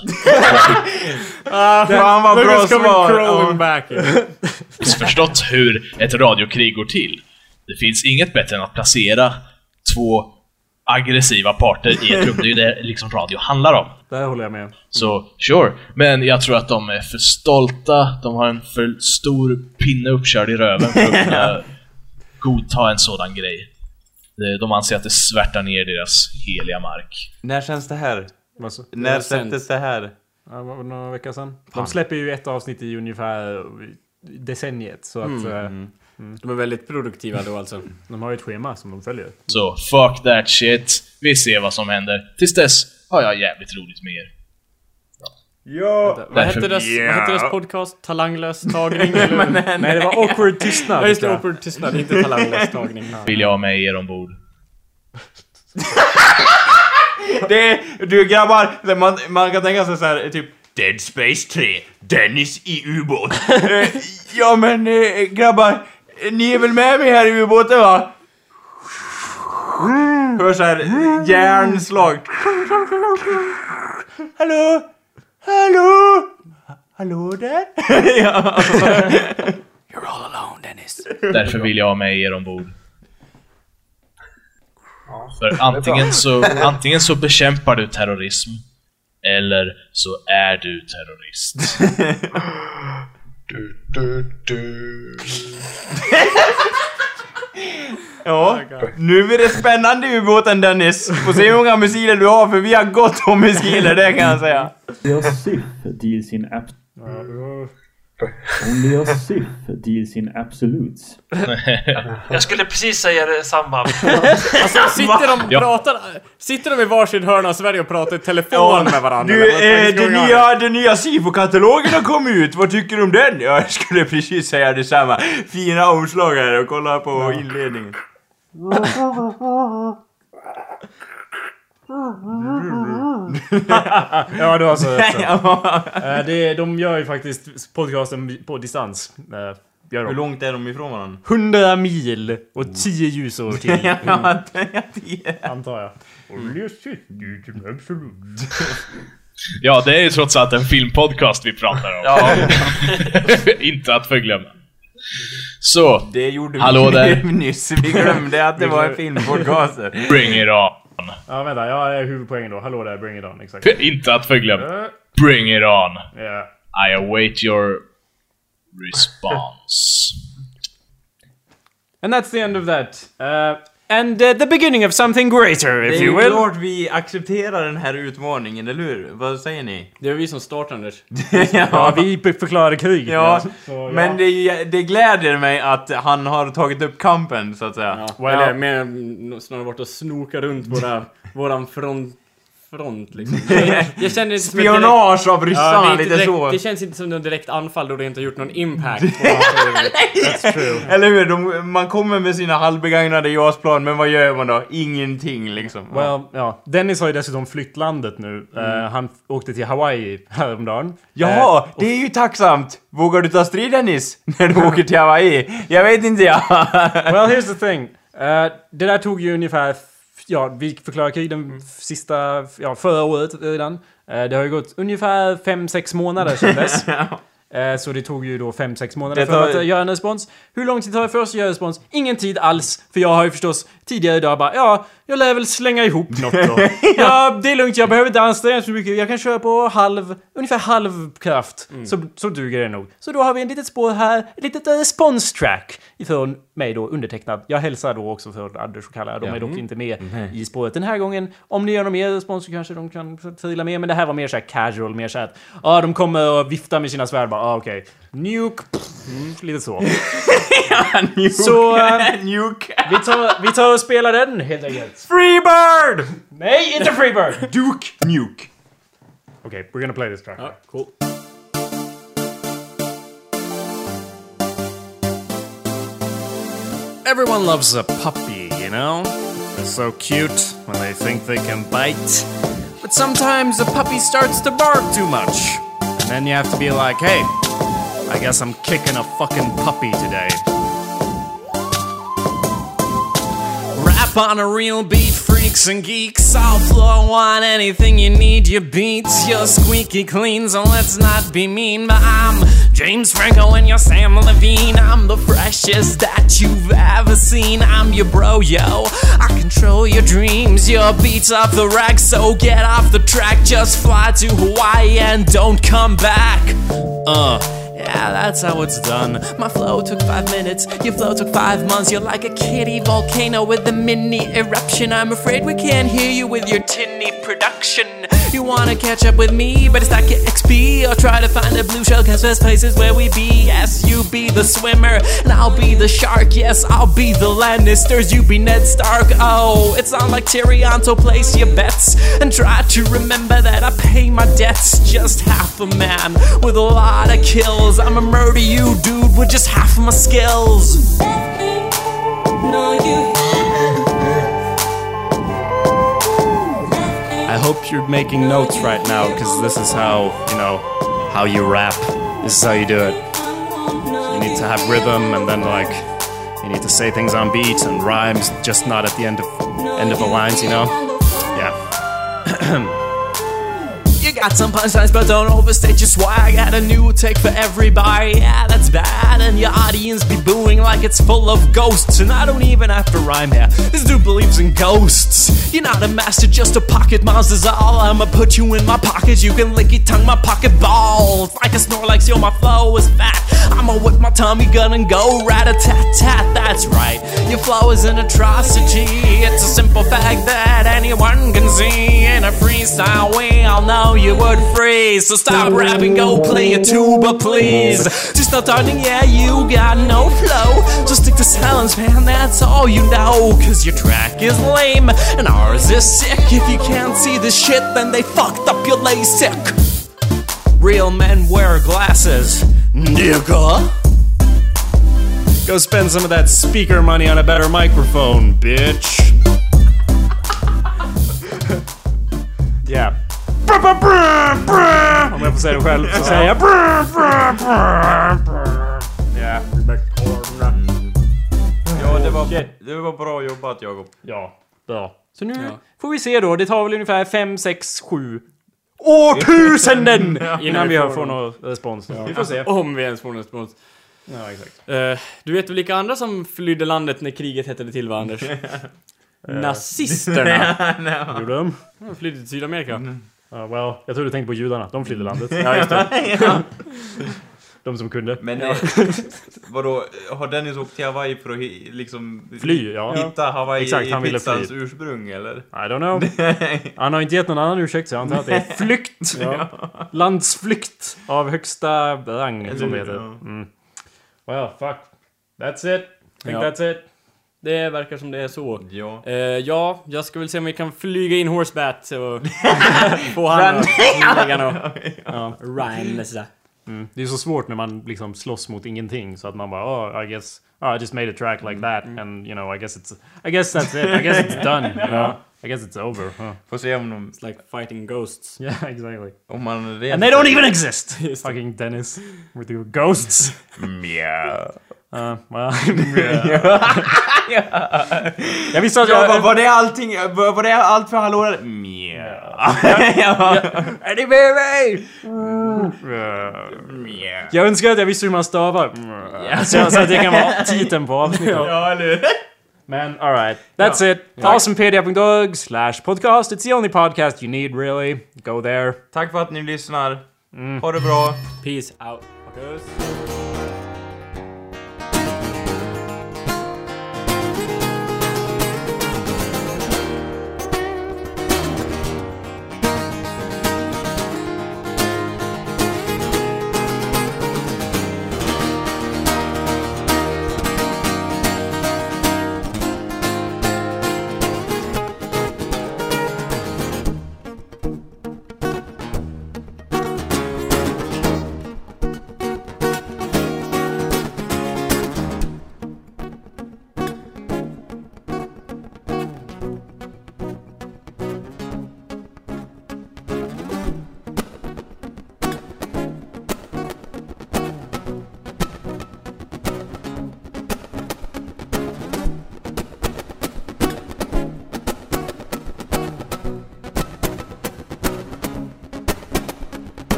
Fan vad bra svar!
back.
Missförstått hur ett radiokrig går till. Det finns inget bättre än att placera två aggressiva parter i ett rum. Det är ju det liksom radio handlar om.
Där håller jag med.
Så, sure. Men jag tror att de är för stolta, de har en för stor pinne uppkörd i röven för att kunna godta en sådan grej. De- De anser att det svärtar ner deras heliga mark.
När känns det här?
Vad så?
När släpptes det här?
Ja, några veckor sedan. De släpper ju ett avsnitt i ungefär decenniet. Så att eh,
De är väldigt produktiva då alltså.
de har ju ett schema som de följer.
Så, fuck that shit. Vi ser vad som händer. Tills dess har jag jävligt roligt med er.
Ja!
Vad hette, dess, vad hette dess podcast? Talanglös tagning? eller?
Nej, det var awkward tystnad.
Ja just det, awkward tystnad, inte talanglös tagning.
Vill jag ha med er ombord?
Det är, du grabbar, man, man kan tänka sig så här, typ Dead Space 3, Dennis i ubåt. Eh, ja men eh, grabbar, eh, ni är väl med mig här i ubåten va? Hör så här järnslag. Hallå? Hallå? Hallå där? ja.
Därför vill jag ha med er ombord. För antingen så, antingen så bekämpar du terrorism, eller så är du terrorist.
Ja, nu blir det spännande i ubåten Dennis. Får se hur många missiler du har för vi har gott om missiler, det kan jag säga.
Only a Sith deals in ab- Only a Sith deals in absolutes.
Jag skulle precis säga detsamma.
Alltså sitter de,
Ja.
pratar, sitter de i varsin hörna av Sverige och pratar i telefon med varandra?
Du, eh, den, nya, den nya SIFO-katalogen har kommit ut, vad tycker du om den? Ja, jag skulle precis säga detsamma. Fina omslag här och kolla på inledningen.
Ja, du har så rätt. Eh, det, de gör ju faktiskt podcasten på distans. Eh, Gör
Hur långt är de ifrån varandra?
100 mil och 10 ljusår till.
Ja, det-
Antar jag.
Ja, det är ju trots allt en filmpodcast vi pratar om.
Ja.
Inte att förglömma. Så,
det gjorde vi
Hallå där.
nyss. Vi glömde att det var en filmpodcast.
bring it on.
Ja, vänta. Jag är huvudpoängen då. Hallå där, bring it on. Exakt.
Inte att förglömma.
Eh,
Bring it on.
Ja.
I await your response.
And that's the end of that. Uh, and uh, the beginning of something greater,
Det
if
är
you
ju
will.
klart vi accepterar den här utmaningen, eller hur? Vad säger ni?
Det är vi som startar Anders.
Ja, vi be- förklarade krig.
Ja,
Så,
men
ja.
det, är det gläder mig att han har tagit upp kampen, så att säga.
Ja.
Well-
Eller mer snarare varit och snoka runt våra, våran front, front liksom. Jag, jag känner inte som ett direkt-
Spionage av ryssarna,
Ja, det, är inte
lite
direkt,
så.
det känns inte som något direkt anfall då det inte har gjort någon impact på våra
That's true.
Eller hur? De, man kommer med sina halvbegagnade JAS-plan, men vad gör man då? Ingenting liksom.
Well, ja. Dennis har ju dessutom flytt landet nu. Eh, han f- åkte till Hawaii häromdagen.
Jaha, det är ju tacksamt! Vågar du ta strid Dennis? När du åker till Hawaii? Jag vet inte jag.
Well, here's the thing. Eh, det där tog ju ungefär... Ja, vi förklarade krig den f- sista... Ja, förra året redan. Eh, det har ju gått ungefär 5-6 månader sedan dess. Eh, Så det tog ju då 5-6 månader
Det
för
tar-
att eh, göra en respons. Hur lång tid tar det för oss att göra respons? Ingen tid alls. För jag har ju förstås tidigare idag bara ja, jag lär väl slänga ihop något då. ja, det är lugnt. Jag behöver inte anstränga så mycket. Jag kan köra på halv, ungefär halv kraft. Så, så duger det nog. Så då har vi en litet spår här, ett litet responstrack ifrån mig då undertecknad. Jag hälsar då också för Anders och Kalle. De är dock inte med i spåret den här gången. Om ni gör någon mer respons så kanske de kan trilla med. Men det här var mer så här casual, mer så här att ja, de kommer och viftar med sina svärd bara, ah, okej. Nuke, pff, mm, lite så.
Nuke.
Så, eh,
Nuke.
Vi tar, vi tar och spelar den helt enkelt. Freebird! Nej, inte Freebird!
Duke Nuke.
Okej, we're gonna play this track.
Ja, cool.
Everyone loves a puppy, you know? They're so cute when they think they can bite. But sometimes a puppy starts to bark too much. And then you have to be like, hey, I guess I'm kicking a fucking puppy today. Rap on a real beat, freaks and geeks. All floor want anything you need. Your beats you're squeaky clean so let's not be mean but i'm james franco and you're sam levine i'm the freshest that you've ever seen i'm your bro yo i control your dreams your beats off the rack so get off the track just fly to hawaii and don't come back uh yeah, that's how it's done. My flow took five minutes, your flow took five months. You're like a kitty volcano with a mini eruption. I'm afraid we can't hear you with your tinny production. You wanna catch up with me, but it's like your XP. Or try to find a blue shell, cause there's places where we be. Yes, you be the swimmer, and I'll be the shark. Yes, I'll be the Lannisters, you be Ned Stark. Oh, it's not like Tyrion, so place your bets. And try to remember that I pay my debts. Just half a man with a lot of kills. I'ma murder you, dude, with just half of my skills. No, you
hope you're making notes right now because this is how, you know, how you rap. This is how you do it. You need to have rhythm and then like you need to say things on beat and rhymes, just not at the end of end of the lines, you know? Yeah.
Got some punchlines, but don't overstate your swag. Got a new take for everybody. Yeah, that's bad. And your audience be booing like it's full of ghosts. And I don't even have to rhyme here. This dude believes in ghosts. You're not a master, just a pocket monster's all. I'ma put you in my pocket. You can lick your tongue, my pocket balls. Like a Snorlax, yo, my flow is fat. I'ma whip my Tommy gun and go rat a tat tat. That's right. Your flow is an atrocity. It's a simple fact that anyone can see. In a freestyle, we all know you would freeze. So stop rapping, go play a tuba, please. Just not talking, yeah, you got no flow. Just stick to silence, man, that's all you know. Cause your track is lame and ours is sick. If you can't see the shit, then they fucked up your LASIK. Real men wear glasses, nigga.
Go spend some of that speaker money on a better microphone, bitch. yeah. Om jag får säga det själv så säger jag Ja.
Ja, det var, det var bra jobbat Jakob.
Ja, bra. Så nu får vi se då. Det tar väl ungefär 5, 6, 7 årtusenden innan vi får någon respons. Vi får se.
Om vi ens får någon respons.
Ja, exakt.
Eh, du vet väl vilka andra som flydde landet när kriget hettade till va, Anders? Nazisterna!
Gjorde de?
De flydde till Sydamerika.
Ja, well, jag tror du tänkte på judarna. De flydde landet.
Ja, just det.
De som kunde.
Men eh, vadå, har Dennis åkt till Hawaii för att liksom...
Fly, ja.
Hitta
Exakt, han ville fly.
Hawaii-pizzans ursprung eller?
I don't know. Han har inte gett någon annan ursäkt så jag antar att det är flykt. Landsflykt av högsta rang som det heter.
Ja.
Mm. Well, fuck. That's it. I think
Ja.
that's it.
Det verkar som det är så.
Ja.
Eh, ja, jag ska väl se om vi kan flyga in Horsebat och få han att lägga något. Ja, rhymes.
Mm. Det är så svårt när man liksom slåss mot ingenting så att man bara oh I guess oh, I just made a track like that and you know I guess it's I guess that's it I guess it's done you know I guess it's over huh.
Får se om de...
It's like fighting ghosts.
yeah exactly
Om man
and they don't even exist fucking Dennis with your ghosts
Mjau.
uh, well jag visste att
Ja,
jag
var, var det allting? Var, var det allt för hallå? Mjau.
Är ni med mig?
Mjau.
Jag önskar att jag visste hur man stavar så, så att det kan vara titeln på avsnittet
Ja, eller hur?
Man, all right. That's it. Awesomepedia.org slash podcast. It's the only podcast you need, really. Go there.
Tack för att ni lyssnar. Ha det bra.
Peace out.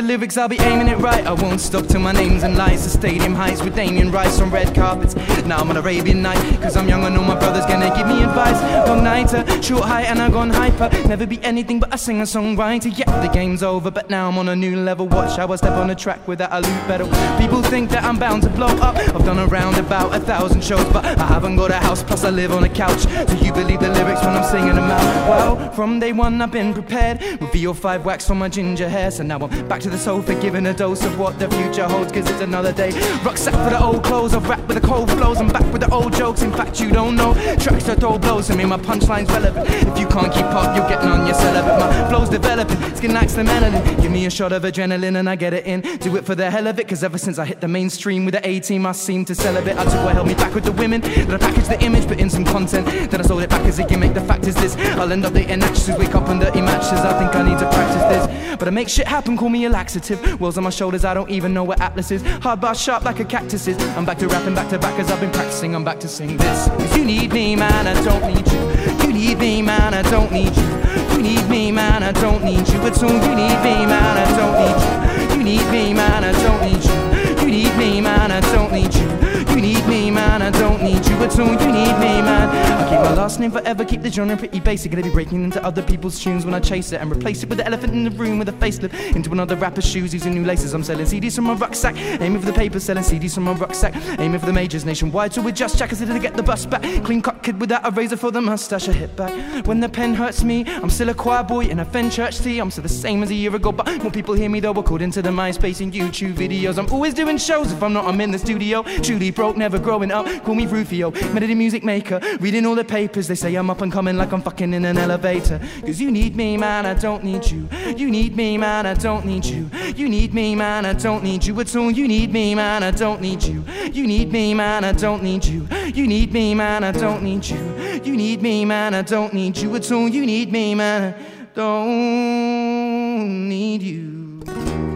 Fuckers.
lyrics, I'll be aiming it right. I won't stop till my name's in lights. The stadium heights with Damien Rice on red carpets. Now I'm on Arabian night, cause I'm young, I know my brother's gonna give me advice. Long nighter, short high and I gone hyper. Never be anything but a singer songwriter. Yeah, the game's over, but now I'm on a new level. Watch how I step on a track without a loop pedal. People think that I'm bound to blow up. I've done around about a thousand shows, but I haven't got a house, plus I live on a couch. Do you believe the lyrics when I'm singing them out? Well, from day one I've been prepared with VO5 wax on my ginger hair. So now I'm back to the sofa, giving a dose of what the future holds, cause it's another day. Rucksack for the old clothes, I've rap with the cold flows. I'm back with the old jokes, in fact, you don't know. Tracks that throw blows, I mean, my punchline's relevant. If you can't keep up, you're getting on your celibate. My flow's developing, skin likes the melanin. Give me a shot of adrenaline and I get it in. Do it for the hell of it, cause ever since I hit the mainstream with the A team, I seem to bit. I took what held me back with the women. Then I packaged the image, put in some content. Then I sold it back as a gimmick. The fact is this I'll end up dating actresses, wake up on dirty matches. I think I need to practice this. But I make shit happen, call me a laxative. Wheels on my shoulders, I don't even know where Atlas is. Hard bar sharp like a cactus is. I'm back to rapping back to back as I've been practicing. I'm back to sing this. Cause you need me, man, I don't need you. You need me, man, I don't need you. You need me, man, I don't need you. It's all you need me, man, I don't need you. You need me, man, I don't need you. You need me, man, I don't need you. You need me, man, I don't need you at all. You need me, man. I keep my last name forever, keep the genre pretty basic. Gonna be breaking into other people's tunes when I chase it and replace it with the elephant in the room with a facelift. Into another rapper's shoes using new laces. I'm selling CDs from my rucksack, aiming for the paper, selling CDs from my rucksack, aiming for the majors nationwide. So adjust jackets to get the bus back. Clean cut kid without a razor for the mustache. I hit back when the pen hurts me. I'm still a choir boy in a Fen church tea. I'm still the same as a year ago, but more people hear me though. According to the MySpace and YouTube videos, I'm always doing shows. If I'm not, I'm in the studio. Truly broke, never growing up. Call me Rufio, melody music maker. Reading all the papers, they say I'm up and coming like I'm fucking in an elevator. Cause you need me, man, I don't need you. You need me, man, I don't need you. You need me, man, I don't need you at all. You need me, man, I don't need you. You need me, man, I don't need you. You need me, man, I don't need you. You need me, man, I don't need you at all. You need me, man, I don't need you.